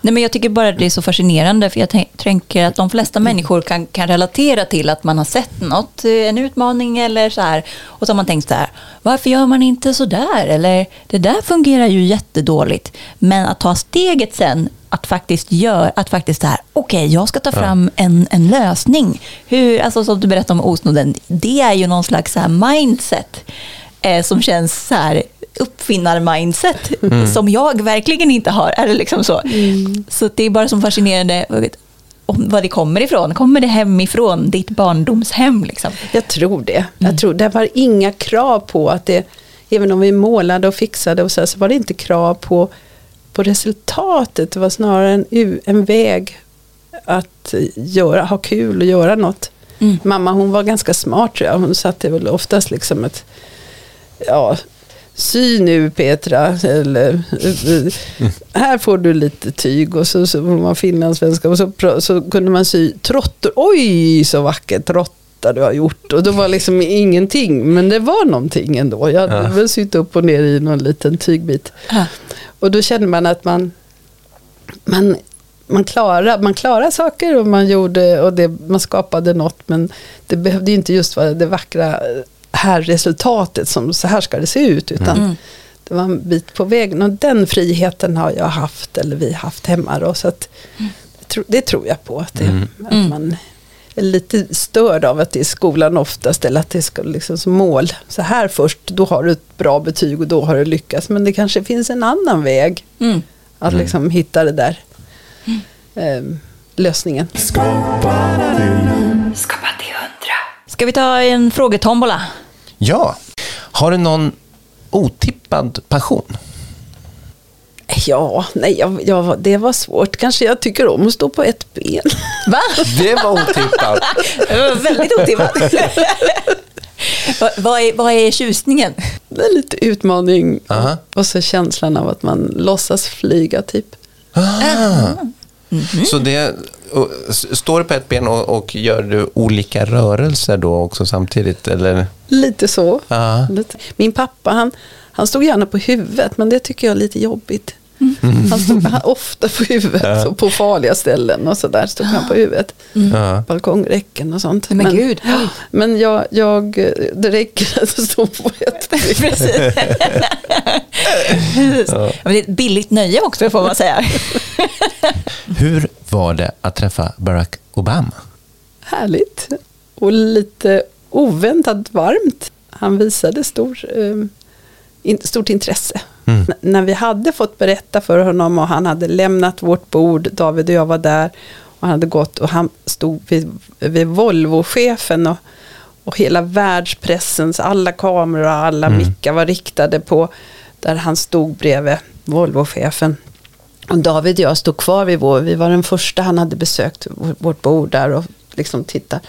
Nej, men jag tycker bara det är så fascinerande för jag tänk- tänker att de flesta människor kan, kan relatera till att man har sett något, eh, en utmaning eller så här. Och så har man tänkt så här, varför gör man inte så där? Eller det där fungerar ju jättedåligt. Men att ta steget sen, att faktiskt göra, att faktiskt så här, okej, jag ska ta fram en, en lösning. Hur, alltså som du berättade om osnoden, det är ju någon slags så här mindset eh, som känns så här uppfinnar-mindset som jag verkligen inte har. Är det liksom så? Så det är bara som fascinerande om vad det kommer ifrån. Kommer det hemifrån ditt barndomshem? Liksom? Jag tror det. Jag tror det var inga krav på att det, även om vi målade och fixade och så, här, så var det inte krav på, på resultatet. Det var snarare en, en väg att göra, ha kul och göra något. Mm. Mamma hon var ganska smart tror jag. Hon satte väl oftast liksom ett, ja, sy nu Petra, eller här får du lite tyg och så, så var man finlandssvenska och så, så kunde man sy trottor, oj så vackert trotta du har gjort. Och det var liksom ingenting, men det var någonting ändå. Jag hade Ja. väl sytt upp och ner i någon liten tygbit. Ja. Och då kände man att man, man, man, klarar, man klarar saker och man, gjorde, och det, man skapade något. Men det behövde inte just vara det vackra eh, här resultatet som så här ska det se ut. Utan Mm. det var en bit på vägen. Och den friheten har jag haft, eller vi haft hemma. Då, så att, det, tro, det tror jag på. Att, det, att Mm. man är lite störd av att det är skolan oftast. Eller att det ska liksom som mål. Så här först, då har du ett bra betyg och då har du lyckats. Men det kanske finns en annan väg. Mm. Att liksom hitta det där eh, lösningen. Skapa till Skapa till hundra. Ska vi ta en frågetombola? Ja. Har du någon otippad passion? Ja, nej, jag, jag, det var svårt. Kanske jag tycker om att stå på ett ben. Va? Det var otippat. Det var väldigt otippat. vad, vad, är, vad är tjusningen? Det är lite utmaning. Aha. Och så känslan av att man låtsas flyga typ. Så det, och, s- står du på ett ben och, och gör du olika rörelser då också samtidigt? Eller? Lite så. Ja. Lite. Min pappa han, han stod gärna på huvudet men det tycker jag är lite jobbigt. Han stod han, ofta på huvudet och på farliga ställen och sådär stod han på huvudet. Ja. Balkongräcken och sånt. Men gud. Ja, men jag, jag, det räcker att stå på ett. Precis. ja. men det är ett billigt nöje också får man säga. Hur var det att träffa Barack Obama? Härligt. Och lite oväntat varmt. Han visade stor, eh, in, stort intresse. Mm. När vi hade fått berätta för honom och han hade lämnat vårt bord, David och jag var där. Och han hade gått och han stod vid, vid Volvo-chefen och, och hela världspressens alla kameror och alla Mm. mickar var riktade på där han stod bredvid Volvo-chefen. Och David och jag stod kvar vid vår, vi var den första han hade besökt vår- vårt bord där och liksom tittat.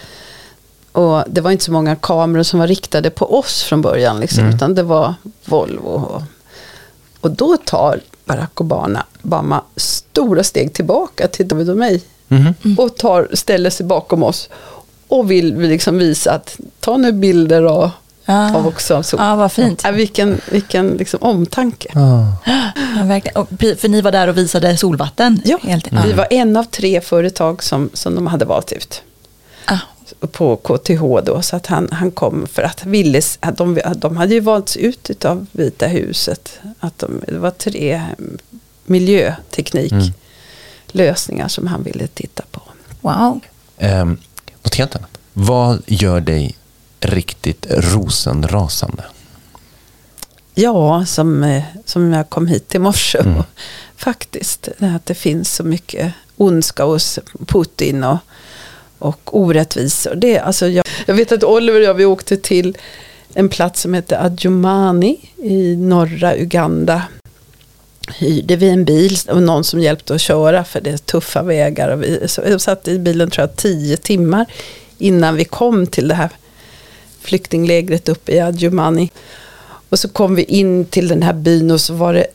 Och det var inte så många kameror som var riktade på oss från början liksom, utan det var Volvo. Och, och då tar Barack Obama, Obama stora steg tillbaka till David och mig. Och tar, ställer sig bakom oss. Och vill liksom visa att ta nu bilder och, Ah. av också. Så, Ja, vad fint. Ja, vilken vilken liksom omtanke. Ja, verkligen. Och, för ni var där och visade solvatten? Ja, Helt, vi var en av tre företag som, som de hade valt ut. På KTH då. Så att han, han kom för att att de, de hade ju valts ut av Vita huset. Att de, det var tre mm, miljötekniklösningar som han ville titta på. Wow. Um, något helt annat. Vad gör dig riktigt rosenrasande? Ja, som, eh, som jag kom hit i morse. Mm. Faktiskt, att det finns så mycket ondska hos Putin och, och orättvisor. Det, alltså jag, jag vet att Oliver och jag vi åkte till en plats som heter Adjumani i norra Uganda. Hyrde vi en bil och någon som hjälpte att köra för det är tuffa vägar. Och vi, så satt i bilen tror jag tio timmar innan vi kom till det här flyktinglägret uppe i Adjumani. Och så kom vi in till den här byn och så var det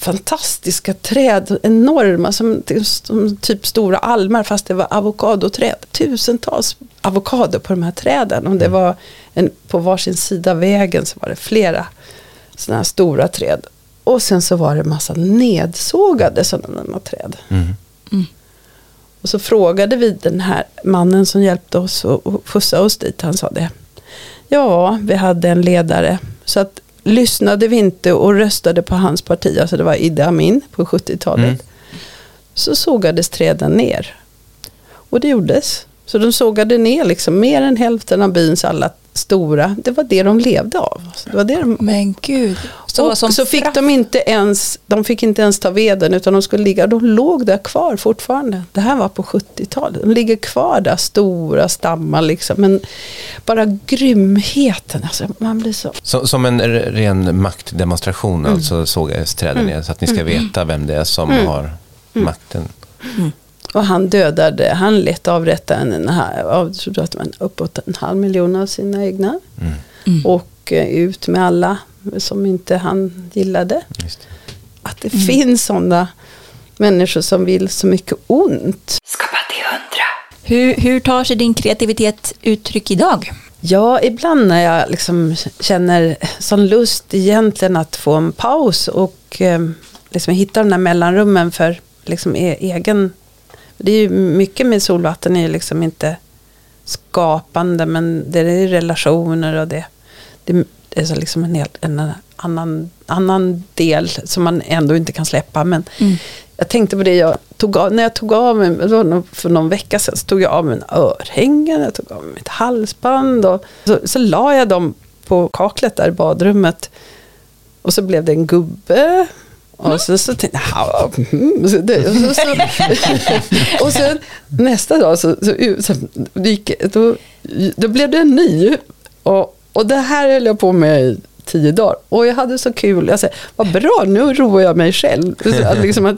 fantastiska träd, enorma, som, som typ stora almar fast det var avokadoträd. Tusentals avokado på de här träden. Och det Mm. var en, på varsin sida vägen så var det flera sådana här stora träd. Och sen så var det massa nedsågade sådana träd. Mm. Och så frågade vi den här mannen som hjälpte oss och skjutsade oss dit. Han sa det. Ja, vi hade en ledare. Så att lyssnade vi inte och röstade på hans parti, alltså det var Idi Amin på 70-talet. Mm. Så sågades träden ner. Och det gjordes. Så de sågade ner liksom mer än hälften av byns alla stora. Det var det de levde av. Så det var det de Men gud. och så fick de inte ens, de fick inte ens ta veden utan de skulle ligga, de låg där kvar fortfarande. Det här var på 70-talet. De ligger kvar där, stora stammar liksom. Men bara grymheten, alltså man blir så... Så, som en ren maktdemonstration, Mm. alltså sågades träden ner så att ni ska veta vem det är som Mm. har makten. Och han dödade, han lät avrätta en, en, av- uppåt en halv miljon av sina egna. Mm. Och eh, ut med alla som inte han gillade. Just det. Att det finns sådana människor som vill så mycket ont. Skapa till hundra. Hur, hur tar sig din kreativitet uttryck idag? Ja, ibland när jag liksom känner sån lust egentligen att få en paus och eh, liksom hitta de där mellanrummen för liksom e- egen... Det är ju mycket med solvatten är ju liksom inte skapande men det är relationer och det, det, är så liksom en, helt, en annan, annan del som man ändå inte kan släppa. Men jag tänkte på det, jag tog av, när jag tog av mig, för någon vecka sedan, så tog jag av en örhängen, jag tog av mig mitt halsband och så, så la jag dem på kaklet där i badrummet. Och så blev det en gubbe. Och så, så tänkte jag, "Ja, mm", och, så, så, och sen nästa dag så, så, så gick, då, då blev det en ny. Och, och det här höll jag på med i tio dagar. Och jag hade så kul. Jag sa, vad bra, nu roar jag mig själv. Att, liksom att,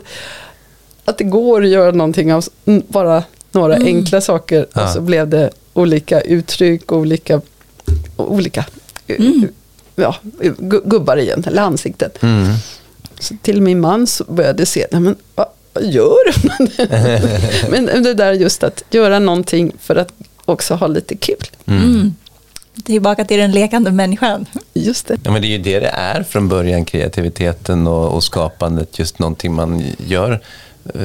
att det går att göra någonting av bara några enkla saker. Ja. Och så blev det olika uttryck, olika, olika ja, gu- gubbar igen, eller ansikten. Mm. Så till min man så började jag se, nej men vad, vad gör du? men det där just att göra någonting för att också ha lite kul. Mm. Tillbaka till den lekande människan. Just det. Ja, men det är ju det det är från början, kreativiteten och, och skapandet. Just någonting man gör. eh,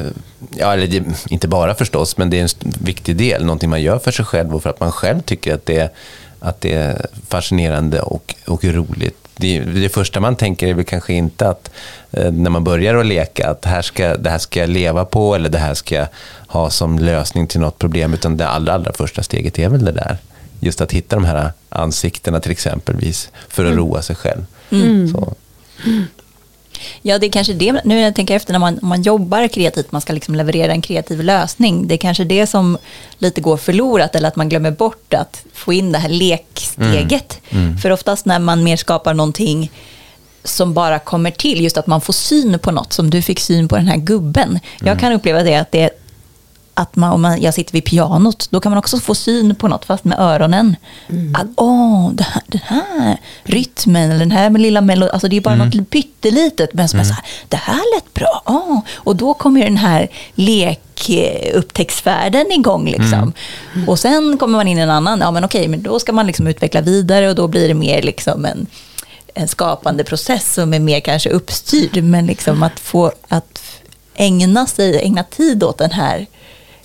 Ja, eller det, inte bara förstås, men det är en viktig del. Någonting man gör för sig själv och för att man själv tycker att det, att det är fascinerande och, och roligt. Det, det första man tänker är väl kanske inte att eh, när man börjar att leka att det här, ska, det här ska jag leva på eller det här ska jag ha som lösning till något problem. Utan det allra, allra första steget är väl det där. Just att hitta de här ansiktena till exempelvis för att roa sig själv. Så. Ja, det är kanske det, nu när jag tänker efter, när man, man jobbar kreativt, man ska liksom leverera en kreativ lösning, det är kanske det som lite går förlorat, eller att man glömmer bort att få in det här leksteget. För oftast när man mer skapar någonting som bara kommer till, just att man får syn på något, som du fick syn på den här gubben. Jag kan uppleva det att det att man, om man, jag sitter vid pianot, då kan man också få syn på något, fast med öronen. Att åh, det här, den här rytmen, eller den här med lilla melodin, alltså det är bara något pyttelitet, men som är så här, det här lät bra. Åh. Och då kommer den här lekupptäcktsfärden igång. Liksom. Och sen kommer man in i en annan, ja men okej, men då ska man liksom utveckla vidare och då blir det mer liksom en, en skapande process som är mer kanske uppstyrd, men liksom att få att ägna sig, ägna tid åt den här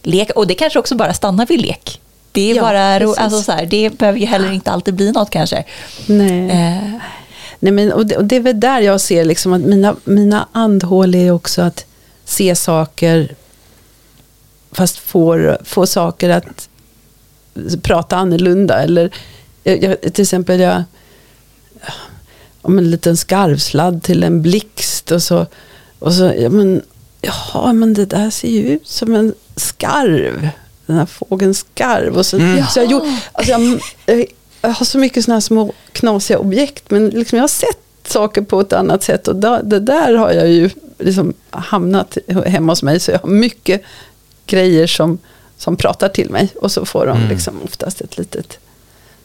leken. Och det kanske också bara stannar vid lek. Det är Ja, bara, precis. alltså så här, det behöver ju heller inte alltid bli något kanske. Nej. Eh, Nej, men, och, det, och det är väl där jag ser liksom att mina, mina andhål är också att se saker fast får, få saker att prata annorlunda. Eller, jag, till exempel, jag, om en liten skarvsladd till en blixt och så, och så ja, men, jaha, men det där ser ju ut som en skarv. Den här fågeln skarv. Och så, så jag, gjorde, alltså jag, jag, har så mycket sådana här små knasiga objekt, men liksom jag har sett saker på ett annat sätt och da, det där har jag ju liksom hamnat hemma hos mig, så jag har mycket grejer som, som pratar till mig och så får de liksom oftast ett litet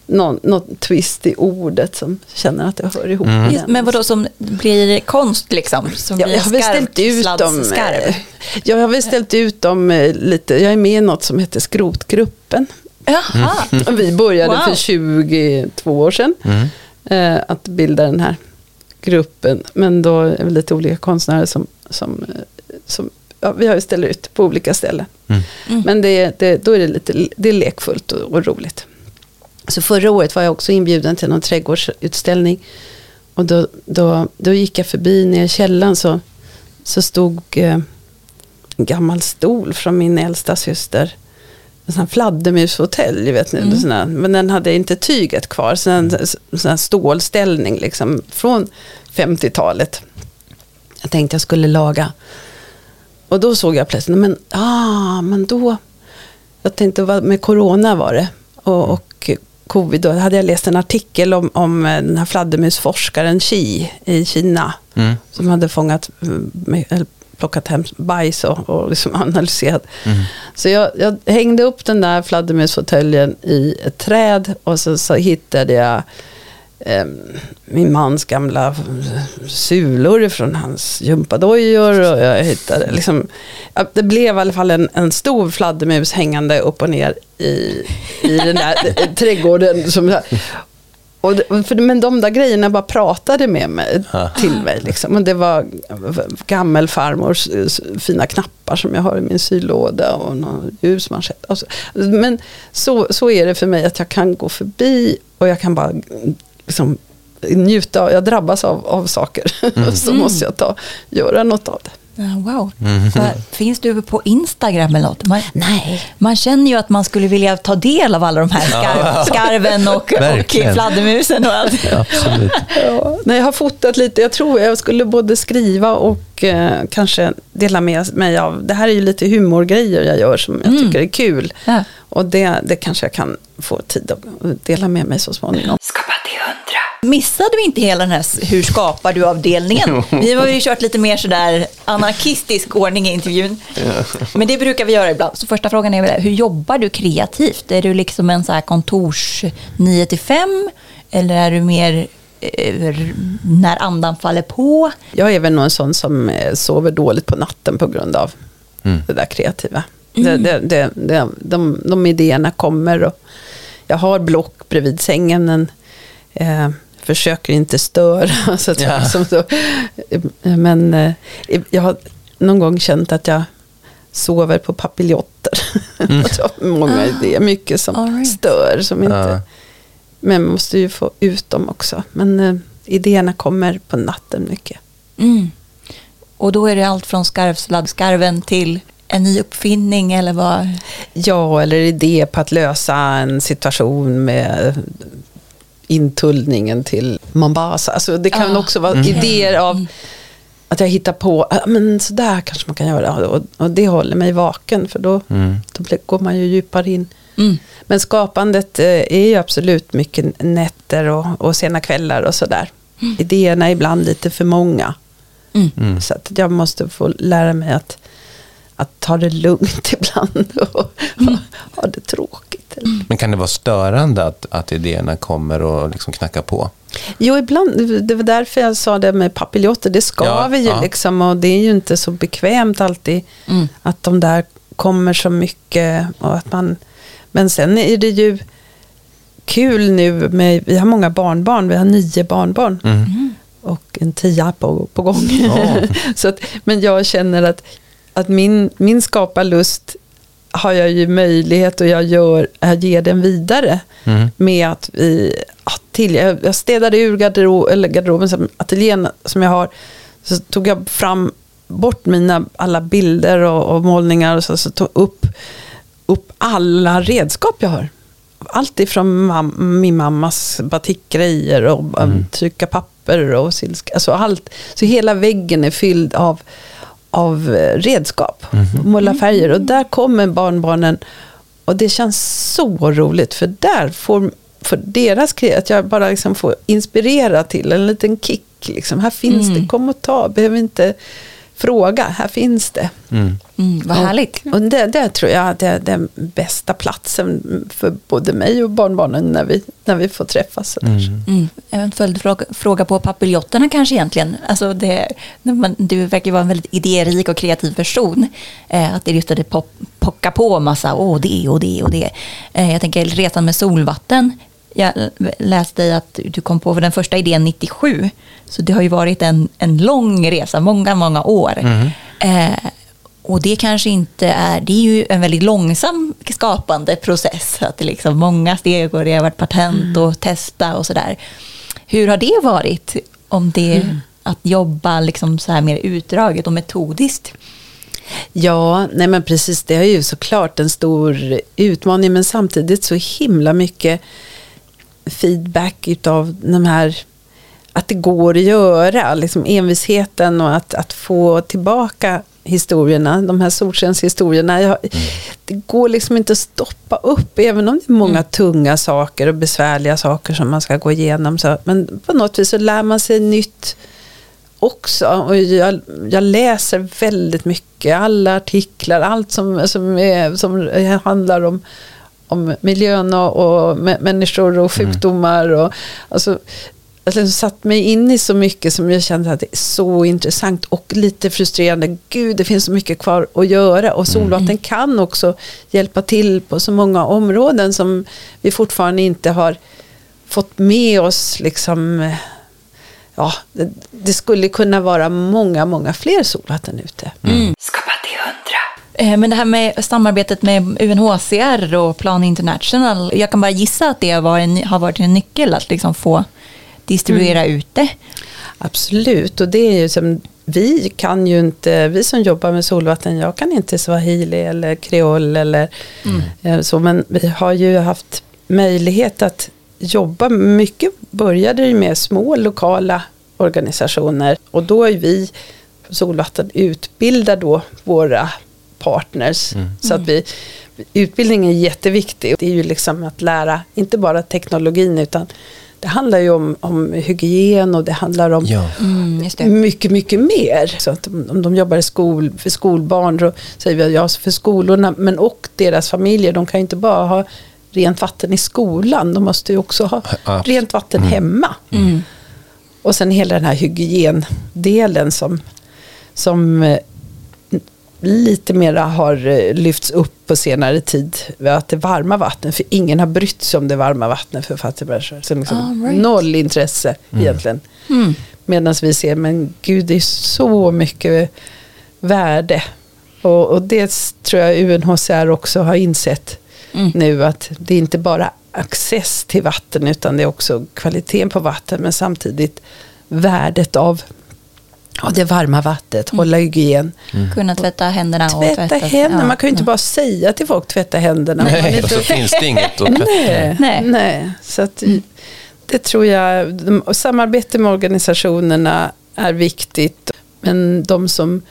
någon, någon twist i ordet som känner att det hör ihop. Mm. Just, men vadå som blir konst liksom? Som Ja, blir jag har väl ställt ut dem. eh, Jag har väl ställt ut dem eh, lite. Jag är med i något som heter Skrotgruppen. Jaha. Och Vi började Wow. för 22 år sedan Mm. eh, att bilda den här gruppen. Men då är vi lite olika konstnärer som, som, som ja, vi har ju ställt ut på olika ställen. Mm. Mm. Men det, det, då är det lite det är lekfullt och, och roligt. Så förra året var jag också inbjuden till någon trädgårdsutställning. Och då, då, då gick jag förbi nere i källaren så, så stod eh, en gammal stol från min äldsta syster. En sån här fladdermushotell, vet ni. Mm. Men den hade inte tyget kvar. Så en sån här stålställning liksom, från 50-talet. Jag tänkte jag skulle laga. Och då såg jag plötsligt, men, ah, men då, jag tänkte med corona var det. Och, och covid, då hade jag läst en artikel om, om eh, den här fladdermusforskaren Xi i Kina. Mm. Som hade fångat, mm, eller plockat hem bajs och, och liksom analyserat. Mm. Så jag, jag hängde upp den där fladdermusfåtöljen i ett träd och så, så hittade jag eh, min mans gamla sulor från hans gympadojor och jag hittade liksom, det blev i alla fall en, en stor fladdermus hängande upp och ner i, i den där trädgården. Som, och för, men de där grejerna bara pratade med mig, till mig. Liksom. Och det var gammelfarmors fina knappar som jag har i min sylåda och någon ljusmanschett. Alltså, men så, så är det för mig att jag kan gå förbi och jag kan bara liksom, njuta. Jag drabbas av, av saker. så måste jag ta, göra något av det. Ja, wow. Mm. Finns du på Instagram eller något? Man, Nej. man känner ju att man skulle vilja ta del av alla de här skarv, skarven och, och fladdermusen och allt. Absolut. Ja, nej, jag har fotat lite. Jag tror jag skulle både skriva och eh, kanske dela med mig av. Det här är ju lite humorgrejer jag gör som jag Mm. tycker är kul. Ja. Och det, det kanske jag kan få tid att dela med mig så småningom. Skapa till hundra. Missade vi inte hela den här hur skapar du avdelningen? Vi har ju kört lite mer sådär anarkistisk ordning i intervjun. Men det brukar vi göra ibland. Så första frågan är väl, hur jobbar du kreativt? Är du liksom en så här kontors 9 till 5? Eller är du mer eh, när andan faller på? Jag är väl nog en sån som eh, sover dåligt på natten på grund av Mm. det där kreativa. Det, det, det, det, de, de idéerna kommer och jag har block bredvid sängen. Men, eh, försöker inte störa. Så att jag Ja. liksom så, men eh, jag har någon gång känt att jag sover på papiljotter. Har många idéer, mycket som All right. stör. Som inte, Ja. Men man måste ju få ut dem också. Men eh, idéerna kommer på natten mycket. Mm. Och då är det allt från skarvsladdskarven till en ny uppfinning eller vad? Ja, eller idé på att lösa en situation med intullningen till Mombasa. Alltså det kan Ah, också vara okej. idéer av att jag hittar på, ah, men sådär kanske man kan göra. Och, och det håller mig vaken, för då, Mm. då går man ju djupare in. Mm. Men skapandet eh, är ju absolut mycket nätter och, och sena kvällar och sådär. Idéerna är ibland lite för många. Mm. Mm. Så att jag måste få lära mig att, att ta det lugnt ibland och ha det tråkigt. Men kan det vara störande att, att idéerna kommer och liksom knackar på? Jo, ibland, det var därför jag sa det med papiljotter, det ska Ja, vi ju ja. liksom och det är ju inte så bekvämt alltid Mm. att de där kommer så mycket och att man, men sen är det ju kul nu med, vi har många barnbarn, vi har nio barnbarn Mm. och en tia på, på gång. Ja. så att, men jag känner att, att min, min skaparlust har jag ju möjlighet och jag, gör, jag ger den vidare Mm. med att vi, till, jag, jag städade ur garderob, eller garderoben, som, ateljén som jag har, så tog jag fram bort mina alla bilder och, och målningar och så, så tog upp, upp alla redskap jag har. Allt ifrån mam- min mammas batikgrejer och mm. trycka papper och silska, alltså allt. Så hela väggen är fylld av, av eh, redskap, måla färger. Och där kommer barnbarnen och det känns så roligt för där får för deras att jag bara liksom får inspirera till en liten kick. Liksom. Här finns Mm. det, kom och ta, behöver inte fråga, här finns det. Mm, vad härligt. Och det, det tror jag är den bästa platsen för både mig och barnbarnen när vi, när vi får träffas. sådär. Mm. En följdfråga fråga på papiljonterna kanske egentligen. Alltså det, man, du verkar vara en väldigt idérik och kreativ person. Eh, att det just att det pop, pockar på massa, åh det och det och det. Eh, jag tänker resan med solvatten. Jag läste att du kom på den första idén 97. Så det har ju varit en, en lång resa, många, många år. Eh, och det kanske inte är, det är ju en väldigt långsam skapande process. Att det liksom många steg och det har varit patent och testa och sådär. Hur har det varit? Om det att jobba liksom så här mer utdraget och metodiskt? Ja, nej men precis, det är ju såklart en stor utmaning men samtidigt så himla mycket feedback utav de här att det går att göra, liksom envisheten och att, att få tillbaka historierna, de här solskenshistorierna. Jag, det går liksom inte att stoppa upp, även om det är många tunga saker och besvärliga saker som man ska gå igenom. Så, men på något vis så lär man sig nytt också. Och jag, jag läser väldigt mycket, alla artiklar, allt som, som, är, som handlar om, om miljön och, och mä- människor och sjukdomar. Och, alltså, jag liksom satt mig in i så mycket som jag kände att det är så intressant och lite frustrerande. Gud, det finns så mycket kvar att göra och solvatten kan också hjälpa till på så många områden som vi fortfarande inte har fått med oss. Liksom, ja, det, det skulle kunna vara många, många fler solvatten ute. Skapa till hundra. Eh, Men det här med samarbetet med UNHCR och Plan International, jag kan bara gissa att det har varit en, har varit en nyckel att liksom få distribuera ut det. Absolut, och det är ju som vi kan ju inte, vi som jobbar med solvatten, jag kan inte swahili eller kreol eller eh, så, men vi har ju haft möjlighet att jobba mycket, började det med små lokala organisationer och då är vi solvatten utbildar då våra partners. Så att vi, utbildning är jätteviktig. Det är ju liksom att lära, inte bara teknologin utan det handlar ju om, om hygien och det handlar om Ja. Mm, just det. mycket, mycket mer. Så att om de jobbar i skol, för skolbarn, då säger vi ja för skolorna, men och deras familjer. De kan ju inte bara ha rent vatten i skolan, de måste ju också ha rent vatten hemma. Mm. Och sen hela den här hygiendelen som, som eh, lite mera har eh, lyfts upp på senare tid. Att det varma vattnet, för ingen har brytt sig om det varma vattnet för fattigmänniskor. Så liksom Ah, right. Noll intresse egentligen. Mm. Medan vi ser, men gud det är så mycket värde. Och, och det tror jag UNHCR också har insett Mm. nu att det är inte bara access till vatten utan det är också kvaliteten på vatten men samtidigt värdet av ja, det varma vattnet, hålla hygien. Kunna tvätta händerna och Tvätta tvätta händerna, ja. man kan ju inte bara säga till folk tvätta händerna. Nej, inte- och så finns det inget att Nej, Nej. nej. Så att, det tror jag, samarbete med organisationerna är viktigt. Men de som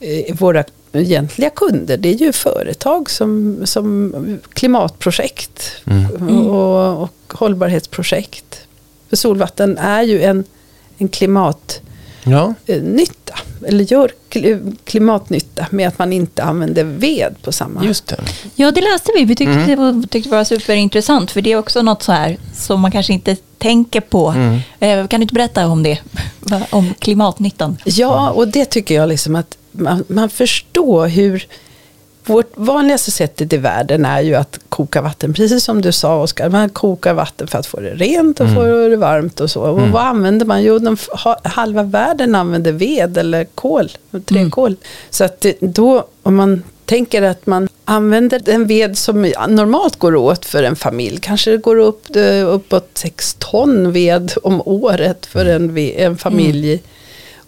är våra egentliga kunder, det är ju företag som, som klimatprojekt och, och hållbarhetsprojekt. För solvatten är ju en, en klimatnytta, Ja, eller gör kli- klimatnytta med att man inte använder ved på samma just det. Ja, det läste vi. Vi tyckte, det, var, tyckte det var superintressant. För det är också något så här som man kanske inte tänker på. Eh, kan du inte berätta om det? Om klimatnyttan? Ja, och det tycker jag liksom att man, man förstår hur vårt vanligaste sättet i världen är ju att koka vatten. Precis som du sa Oskar, man kokar vatten för att få det rent och få det varmt och så. Och vad använder man? Jo, de, ha, halva världen använder ved eller kol, träkol. Så att det, då, om man tänker att man använder den ved som normalt går åt för en familj, kanske det går upp, eh, uppåt 6 ton ved om året för en, ve- en familj.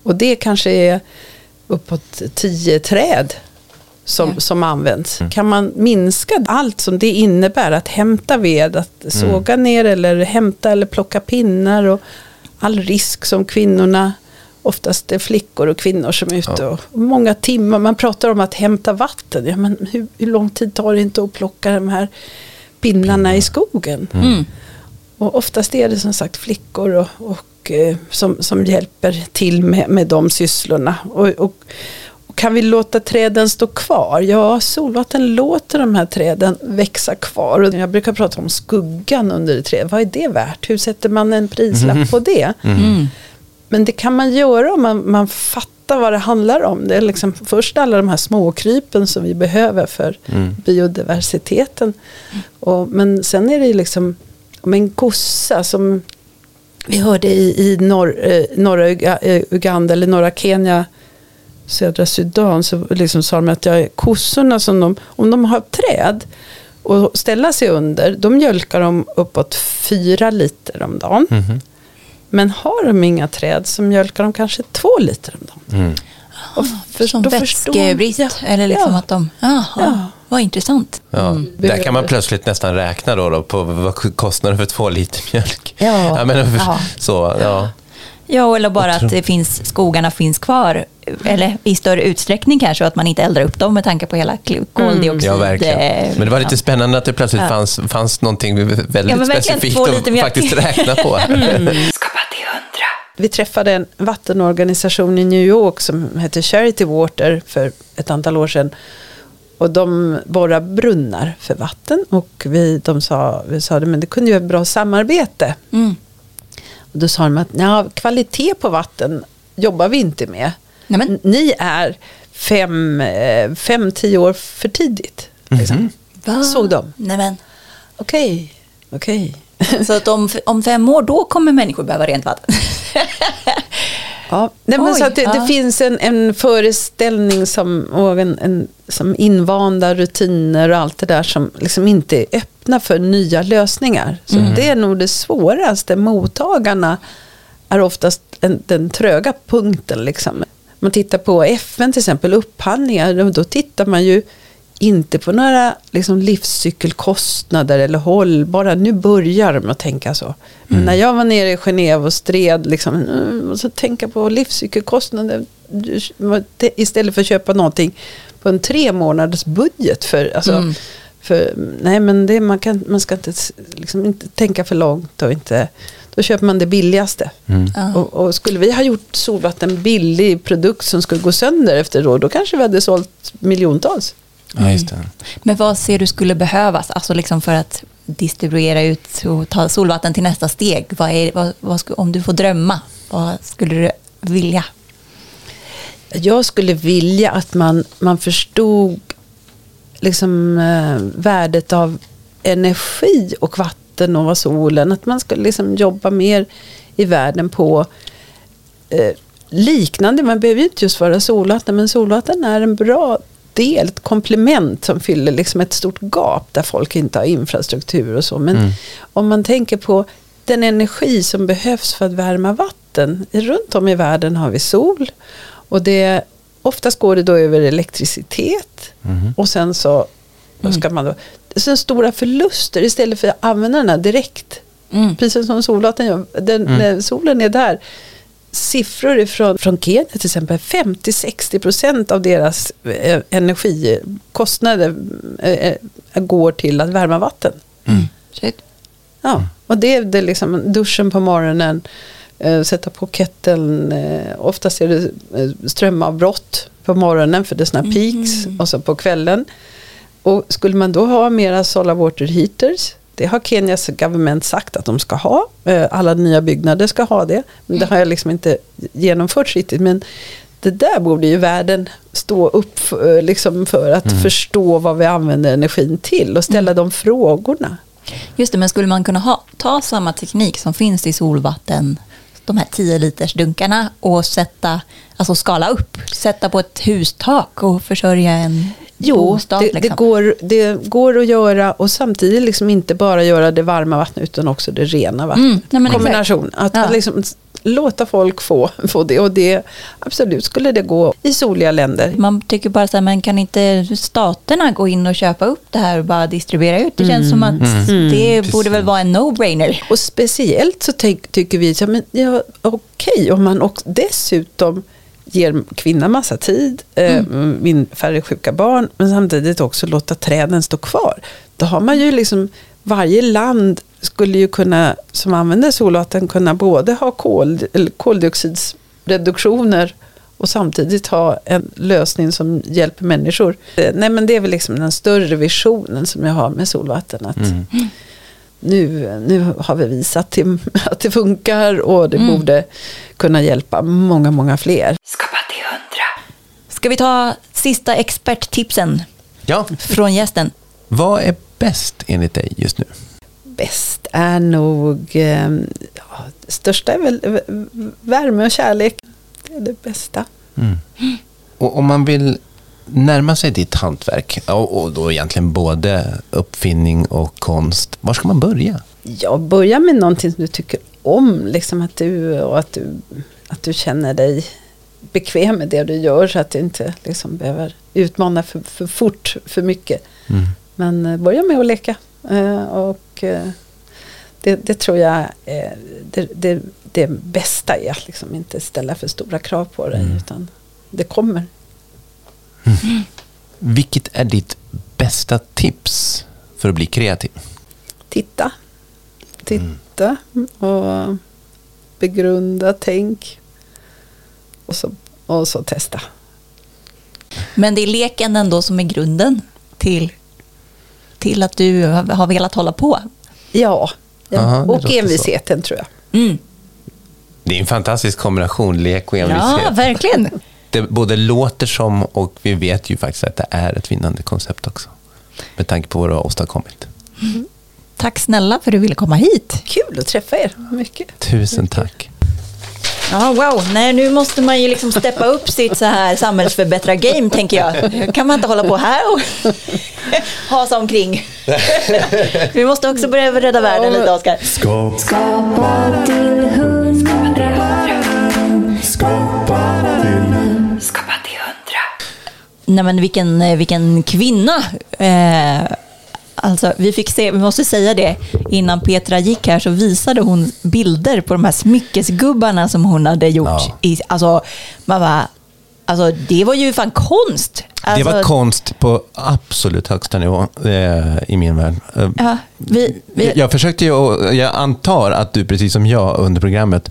Och det kanske är uppåt 10 träd som, Ja. som används. Kan man minska allt som det innebär att hämta ved, att såga ner eller hämta eller plocka pinnar och all risk som kvinnorna, oftast det är flickor och kvinnor som är ute och, och många timmar, man pratar om att hämta vatten, ja, men hur, hur lång tid tar det inte att plocka de här pinnarna i skogen? Mm. Och oftast är det som sagt flickor och, och, eh, som, som hjälper till med, med de sysslorna. Och, och, kan vi låta träden stå kvar? Ja, solvatten låter de här träden växa kvar. Och jag brukar prata om skuggan under ett träd. Vad är det värt? Hur sätter man en prislapp på det? Mm. Men det kan man göra om man, man fattar vad det handlar om. Det är liksom först alla de här småkrypen som vi behöver för biodiversiteten. Och, men sen är det ju liksom om en kossa som vi hörde i, i norr, eh, norra Uga- eh, Uganda eller norra Kenya, södra Sudan, så liksom sa de att ja, kossorna, som de, om de har träd och ställa sig under, då mjölkar de uppåt fyra liter om dagen. Men har de inga träd så mjölkar de kanske två liter om dagen. Och för- Som vätskebrist. Ja, Eller liksom ja. att de... Jaha, Ja. vad intressant. Ja, Där kan man plötsligt nästan räkna då, då på vad kostnaden för två liter mjölk. Ja. men, Ja. Så, ja. Ja, eller bara att det finns, skogarna finns kvar. Eller i större utsträckning kanske, och att man inte eldar upp dem med tanke på hela kl- koldioxid. ja, verkligen. eh, Men det var lite spännande att det plötsligt Ja. fanns, fanns någonting väldigt Ja, specifikt att faktiskt räkna på. Hundra. Vi träffade en vattenorganisation i New York som hette Charity Water för ett antal år sedan. Och de borrar brunnar för vatten och vi, de sa, vi sa det, men det kunde ju vara ett bra samarbete. Mm. Och då sa de att ja, kvalitet på vatten jobbar vi inte med. Nej, men- N- Ni är fem, eh, fem, tio år för tidigt. Liksom. Va? Såg de. Nej, men. Okej, okej. Så att om, om fem år, då kommer människor behöva rent vatten. Ja, nej, men Oj, så det, ja. det finns en, en föreställning som, och en, en, som invanda rutiner och allt det där som liksom inte är öppna för nya lösningar. Så det är nog det svåraste. Mottagarna är oftast en, den tröga punkten. Liksom. Man tittar på FN till exempel, upphandlingar, då tittar man ju inte på några liksom, livscykelkostnader eller hållbara. Nu börjar de att tänka så. Men när jag var nere i Genève och stred, liksom, mm, och så tänka på livscykelkostnader istället för att köpa någonting på en tre månaders budget. För, alltså, Mm. för, nej, men det, man, kan, man ska inte, liksom, inte tänka för långt. Och inte, då köper man det billigaste. Ja. Och, och skulle vi ha gjort solvatten billig produkt som skulle gå sönder efter år, då kanske vi hade sålt miljontals. Ja, just det. Men vad ser du skulle behövas alltså liksom för att distribuera ut och ta solvatten till nästa steg? Vad är, vad, vad om du får drömma, vad skulle du vilja? Jag skulle vilja att man, man förstod liksom, eh, värdet av energi och vatten och solen. Att man skulle liksom jobba mer i världen på eh, liknande. Man behöver ju inte just vara solvatten, men solvatten är en bra del, ett komplement som fyller liksom ett stort gap där folk inte har infrastruktur och så. Men om man tänker på den energi som behövs för att värma vatten. Runt om i världen har vi sol och det, oftast går det då över elektricitet och sen så vad ska man då, sen stora förluster istället för att använda den här direkt. Mm. Precis som solvatten gör. Den, När solen är där. Siffror ifrån, från Kenya till exempel. 50-60% av deras eh, energikostnader eh, eh, går till att värma vatten. Shit. Ja, och det är det liksom duschen på morgonen, eh, sätta på ketteln, eh, oftast är det eh, strömavbrott på morgonen för det är sådana peaks och så på kvällen. Och skulle man då ha mera solar water heaters, det har Kenias government sagt att de ska ha, eh, alla nya byggnader ska ha det, men det har jag liksom inte genomfört riktigt. Men det där borde ju världen stå upp för, liksom för att förstå vad vi använder energin till och ställa de frågorna. Just det, men skulle man kunna ha, ta samma teknik som finns i solvatten, de här 10 liters dunkarna och sätta, alltså skala upp, sätta på ett hustak och försörja en Jo, bostad? det, det, liksom. går, det går att göra och samtidigt liksom inte bara göra det varma vattnet utan också det rena vattnet. Mm, nej, men exakt. Kombination. Att Ja. liksom låta folk få, få det. Och det absolut skulle det gå i soliga länder. Man tycker bara så här, men kan inte staterna gå in och köpa upp det här och bara distribuera ut? Det känns som att det borde väl vara en no-brainer. Och speciellt så tänk, tycker vi, så, men, ja, okej, om man också dessutom ger kvinnan massa tid, eh, min färre sjuka barn, men samtidigt också låta träden stå kvar. Då har man ju liksom, varje land skulle ju kunna, som använder solvatten, kunna både ha kol, och och samtidigt ha en lösning som hjälper människor. Eh, Nej men det är väl liksom den större visionen som jag har med solvatten. Att Mm. Nu, nu har vi visat till, att det funkar och det borde kunna hjälpa många, många fler. Skapa till hundra. Ska vi ta sista experttipsen Ja, från gästen? vad är bäst enligt dig just nu? Bäst är nog, eh, ja, största är väl värme och kärlek. Det är det bästa. Och om man vill närma sig ditt hantverk, och då egentligen både uppfinning och konst, var ska man börja? Ja, börja med någonting som du tycker om. Liksom att du, och att du, att du känner dig bekväm med det du gör. Så att du inte liksom behöver utmana för, för fort, för mycket. Men eh, börja med att leka. Eh, och eh, det, det tror jag är det, det, det bästa är att liksom inte ställa för stora krav på dig. Utan det kommer. Vilket är ditt bästa tips för att bli kreativ? Titta. Titta och begrunda, tänk. Och så, och så testa. Men det är leken ändå som är grunden till, till att du har velat hålla på. Ja, ja. Aha, och envisheten tror jag. Mm. Det är en fantastisk kombination, lek och Ja, envishet. verkligen. Det både låter som och vi vet ju faktiskt att det är ett vinnande koncept också. Med tanke på vad du har åstadkommit. Tack snälla för att du ville komma hit. Kul att träffa er. Mycket. Tusen tack. Ja, wow. Nej, nu måste man ju liksom steppa upp sitt så här samhällsförbättra-game, tänker jag. kan man inte hålla på här och ha sig omkring. Vi måste också börja rädda världen lite, Oskar. Skapa Skapa till Nej, men vilken, eh, vilken kvinna. Eh, alltså, vi fick se, vi måste säga det, innan Petra gick här så visade hon bilder på de här smyckesgubbarna som hon hade gjort. Ja. I, alltså, man bara, alltså, det var ju fan konst. Alltså, det var konst på absolut högsta nivå eh, i min värld. Eh, Ja, vi, vi, Jag försökte ju, jag antar att du precis som jag under programmet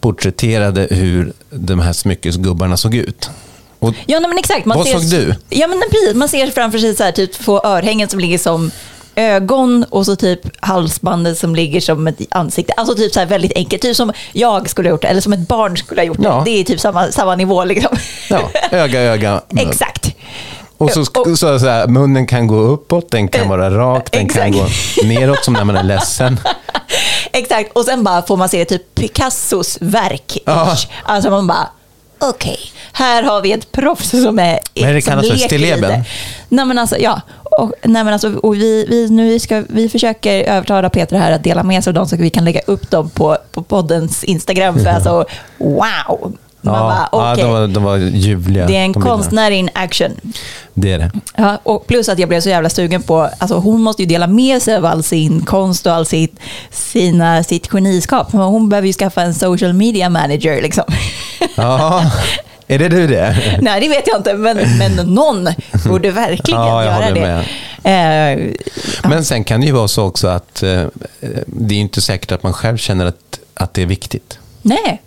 porträtterade hur de här smyckesgubbarna såg ut. Och Ja, nej, men exakt. Man Vad ser, såg du? Ja, men precis. Man ser framför sig så här, typ två örhängen som ligger som ögon och så typ halsbandet som ligger som ett ansikte. Alltså typ så väldigt enkelt. Typ som jag skulle ha gjort det, eller som ett barn skulle ha gjort det. Ja. Det är typ samma, samma nivå liksom. ja, öga, öga. mun. exakt. Och så, Och- så, så här, munnen kan gå uppåt, den kan vara rak, den kan gå Exakt. neråt som när man är ledsen. Exakt. Och sen bara får man se typ Picassos verk. Ja. Alltså man bara, okej, här har vi ett proffs som är är det kallas för? Stilleben? Nej men alltså, ja. Och, nej, men alltså, och vi, vi, nu ska, vi försöker övertala Petra här att dela med sig av dem så att vi kan lägga upp dem på, på poddens Instagram. För alltså, wow! Man Ja, bara, ja, okej. de, var, de var ljuvliga. det är en de konstnär in action. Det är det. Ja, och plus att jag blev så jävla sugen på, alltså hon måste ju dela med sig av all sin konst och all sitt, sina, sitt geniskap. Hon behöver ju skaffa en social media manager liksom. Ja, är det du det? Nej, det vet jag inte, men, men någon borde verkligen Ja, göra det. Eh, Men sen kan det ju vara så också att eh, det är inte säkert att man själv känner att, att det är viktigt. nej.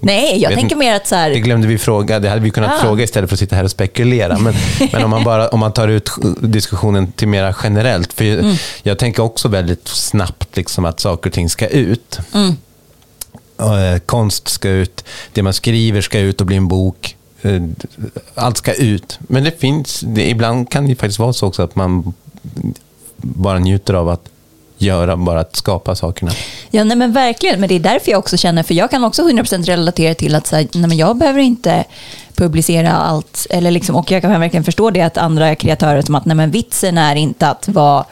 Nej, jag Vet tänker mer att så här, Det glömde vi fråga, det hade vi kunnat Ah. fråga istället för att sitta här och spekulera. Men, men om, man bara, om man tar ut diskussionen till mera generellt. För Mm. Jag tänker också väldigt snabbt liksom att saker och ting ska ut. Mm. Eh, konst ska ut, det man skriver ska ut och bli en bok. Eh, Allt ska ut. Men det finns, det, ibland kan det faktiskt vara så också att man bara njuter av att göra, bara att skapa sakerna. Ja, nej men verkligen. Men det är därför jag också känner, för jag kan också 100% relatera till att så här, nej men jag behöver inte publicera allt. Eller liksom, och jag kan verkligen förstå det att andra kreatörer som att nej men vitsen är inte att vara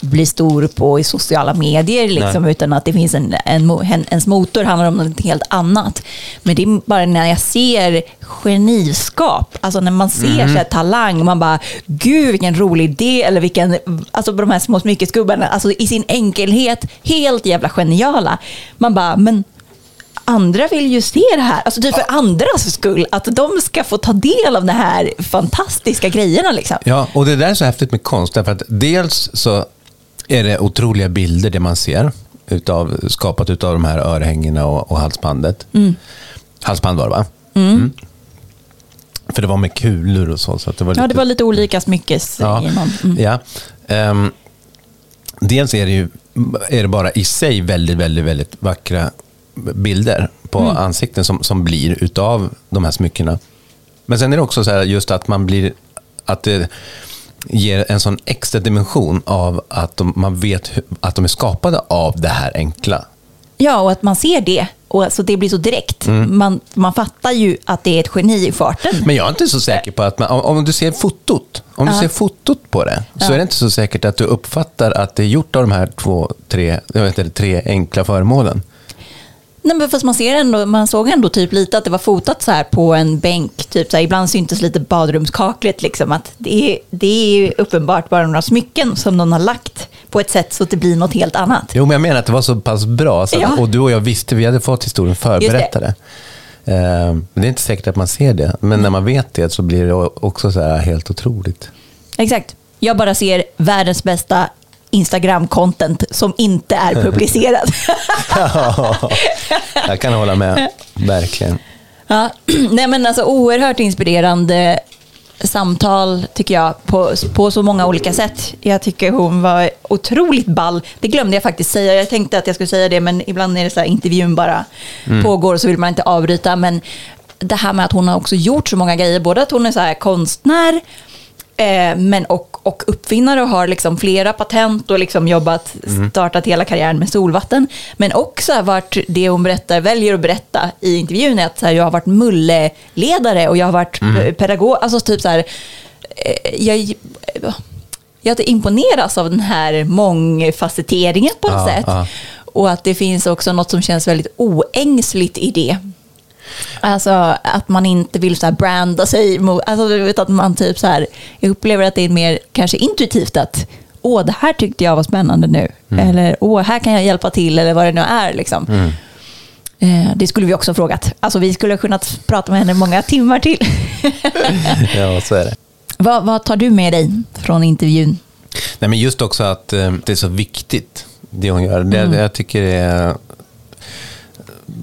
bli stor på i sociala medier, liksom, utan att det finns en, en, en, ens motor handlar om något helt annat. Men det är bara när jag ser geniskap, alltså när man ser så här, talang, man bara, gud vilken rolig idé, eller vilken, alltså de här små smyckesgubbarna, alltså i sin enkelhet, helt jävla geniala. Man bara, men andra vill ju se det här, alltså typ för andras skull, att de ska få ta del av de här fantastiska grejerna liksom. Ja, och det där är så häftigt med konst. Därför att dels så är det otroliga bilder det man ser. Utav, skapat utav de här örhängena och, och halsbandet. Halsband var det va? Mm. För det var med kulor och så. så det var lite... Ja, det var lite olika smyckes Ja. Mm. Ja. Ehm, dels är det ju är det bara i sig väldigt, väldigt, väldigt vackra bilder på Mm. ansikten som, som blir utav de här smyckena. Men sen är det också så här just att man blir, att det ger en sån extra dimension av att de, man vet hur, att de är skapade av det här enkla. Ja, och att man ser det. Och alltså det blir så direkt. Mm. Man, man fattar ju att det är ett geni i farten. Men jag är inte så säker på att man, om, om du ser fotot, om du Ja. ser fotot på det, så Ja. är det inte så säkert att du uppfattar att det är gjort av de här två, tre, jag vet inte, tre enkla föremålen. Nej, men fast man, ser ändå, man såg ändå typ lite att det var fotat så här på en bänk. Typ så här, ibland syntes lite badrumskaklet. Liksom, att det, är, det är uppenbart bara några smycken som någon har lagt på ett sätt så att det blir något helt annat. Jo, men jag menar att det var så pass bra. Så att, Ja. Och du och jag visste, vi hade fått historien förberättade. Eh, Men det är inte säkert att man ser det. Men när man vet det så blir det också så här helt otroligt. Exakt. Jag bara ser världens bästa Instagram-content som inte är publicerad. Jag kan hålla med, verkligen. Ja, nej men alltså oerhört inspirerande samtal tycker jag på, på så många olika sätt. Jag tycker hon var otroligt ball. Det glömde jag faktiskt säga. Jag tänkte att jag skulle säga det men ibland är det så här intervjun bara pågår och så vill man inte avbryta. Men det här med att hon har också gjort så många grejer. Både att hon är så här konstnär eh, men och, och uppfinnare och har liksom flera patent och liksom jobbat, startat hela karriären med solvatten. Men också har varit det hon berättar, väljer att berätta i intervjun är att så här, jag har varit mulleledare och jag har varit mm. pedagog. Alltså typ så här, eh, jag, jag imponeras av den här mångfacetteringen på något Ja, sätt. ja. Och att det finns också något som känns väldigt oängsligt i det. Alltså att man inte vill så här branda sig mot, alltså du vet att man typ så här, jag upplever att det är mer kanske intuitivt att åh det här tyckte jag var spännande nu. Eller åh här kan jag hjälpa till eller vad det nu är liksom. Eh, det skulle vi också ha frågat. Alltså vi skulle ha kunnat prata med henne många timmar till. Ja, så är det. vad, vad tar du med dig från intervjun? Nej, men just också att eh, det är så viktigt, det hon gör. Det, Mm. Jag tycker det är,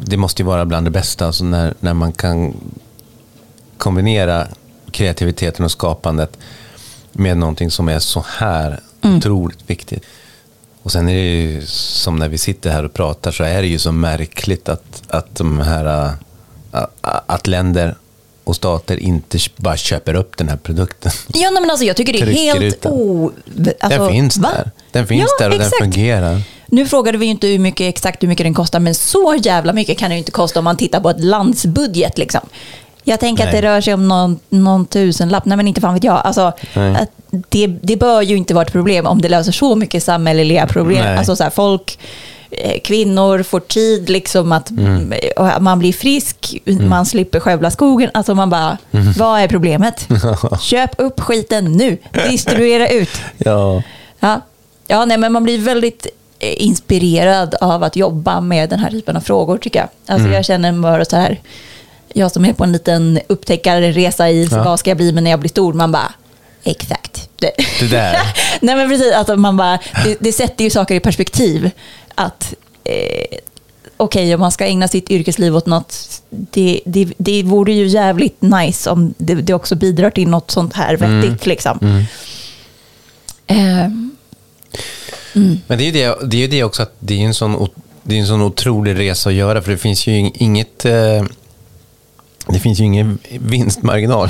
Det måste ju vara bland det bästa, alltså när, när man kan kombinera kreativiteten och skapandet med någonting som är så här Mm. otroligt viktigt. Och sen är det ju som när vi sitter här och pratar så är det ju så märkligt att, att de här äh, att länder och stater inte bara köper upp den här produkten. Ja, men alltså, jag tycker det är Trycker helt o... Alltså, den finns va? där. Den finns Ja, där och exakt. den fungerar. Nu frågade vi ju inte hur mycket, exakt hur mycket den kostar, men så jävla mycket kan det ju inte kosta om man tittar på ett landsbudget. Liksom. Jag tänker att Nej. det rör sig om någon, någon tusenlapp, nej men inte fan vet jag. Alltså, att det, det bör ju inte vara ett problem om det löser så mycket samhälleliga problem. Nej. Alltså så här, folk, eh, kvinnor får tid, liksom att Mm. man blir frisk, man slipper skövla skogen. Alltså man bara, Mm. vad är problemet? Köp upp skiten nu, distribuera ut. Ja. Ja, ja nej, men man blir väldigt inspirerad av att jobba med den här typen av frågor tycker jag. Alltså jag känner bara så här, jag som är på en liten upptäckarresa i Ja. vad ska jag bli med när jag blir stor, man bara, exakt. Det. Det där. nej men precis, alltså man bara, det, det sätter ju saker i perspektiv. Att eh, okej, om man ska ägna sitt yrkesliv åt något, det, det, det vore ju jävligt nice om det, det också bidrar till något sånt här vettigt. Liksom. Eh, Men det är ju det, det, är det också att det är en sån, det är en sån otrolig resa att göra för det finns ju ing- inget eh, det finns ju ingen vinstmarginal.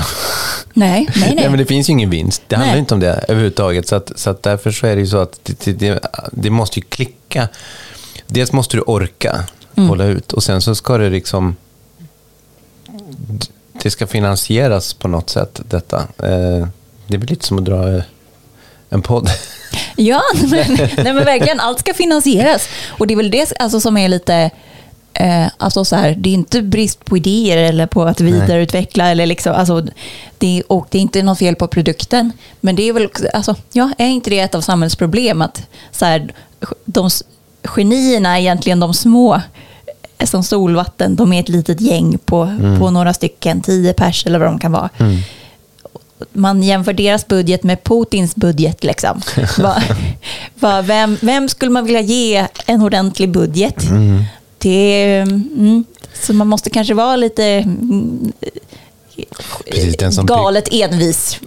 nej, nej, nej. men det finns ju ingen vinst. Det handlar Nej. inte om det överhuvudtaget. Så, att, så att därför så är det ju så att det, det, det, måste ju klicka. Dels måste du orka Mm. hålla ut och sen så ska det liksom det ska finansieras på något sätt detta. Eh, Det väl lite som att dra en podd. Ja, men, nej men verkligen. Allt ska finansieras. Och det är väl det alltså, som är lite... Eh, alltså så här, det är inte brist på idéer eller på att vidareutveckla. Eller liksom, alltså, det, och det är inte något fel på produkten. Men det är väl, alltså, ja, är inte det ett av samhällsproblem? Att så här, de genierna är egentligen de små eh, som Solvatten. De är ett litet gäng på, på några stycken, tio pers eller vad de kan vara man jämför deras budget med Putins budget. Liksom. Va, va, vem, vem skulle man vilja ge en ordentlig budget? Det, mm, så man måste kanske vara lite mm, Precis, galet envis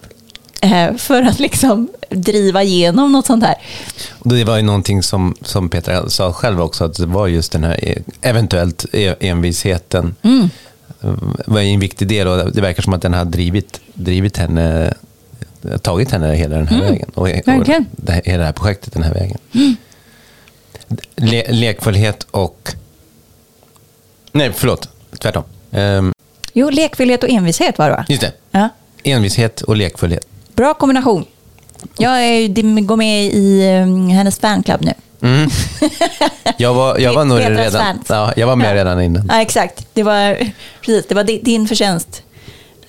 eh, för att liksom driva igenom något sånt här. Det var ju någonting som, som Petra sa själv också, att det var just den här eh, eventuellt e- envisheten. Mm. Var en viktig del och det verkar som att den har drivit, drivit henne, tagit henne hela den här vägen. Och, och Mm. Mm. det hela det här projektet den här vägen. Le, lekfullhet och... Nej, förlåt. Tvärtom. Ehm, Jo, lekfullhet och envishet var det va? just det. Ja. Envishet och lekfullhet. Bra kombination. Jag är, går med i eh, hennes fanclub nu. Mm. Jag var, jag var nog redan... fans. Ja, jag var med redan innan. Ja, exakt. Det var, precis, det var di- din förtjänst.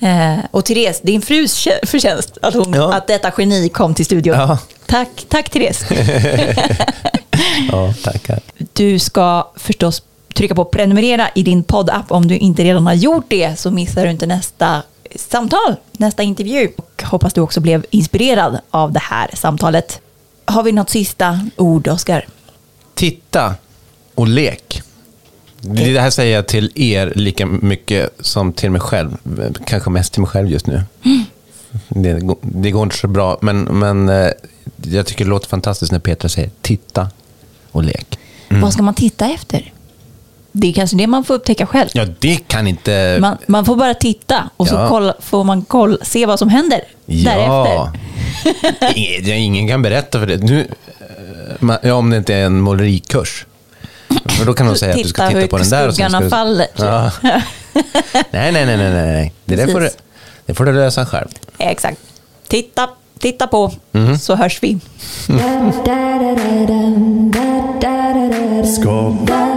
Eh, och Therese, din frus förtjänst att, hon, Ja. att detta geni kom till studion. Ja. Tack, tack Therese. Ja, tackar. Du ska förstås trycka på prenumerera i din poddapp. Om du inte redan har gjort det så missar du inte nästa samtal, nästa intervju. Och hoppas du också blev inspirerad av det här samtalet. Har vi något sista ord, Oskar? Titta och lek. Det här säger jag till er lika mycket som till mig själv. Kanske mest till mig själv just nu. Det, går- det går inte så bra, men, men eh, jag tycker det låter fantastiskt när Petra säger titta och lek. Vad ska man titta efter? Det är kanske det man får upptäcka själv. Ja, det kan inte... Man, man får bara titta och så Ja. kolla, får man koll, se vad som händer därefter. Ja. Ingen, ingen kan berätta för det. Nu, eh, ja, om det inte är en målerikurs. För då kan de säga att du ska Titta titta hur på den där. och sen skuggarna ska du- faller. Ja. Nej, nej, nej, nej, nej. Det där får du, det får du lösa själv. Exakt. Titta, titta på, Mhm. så hörs vi. Skapa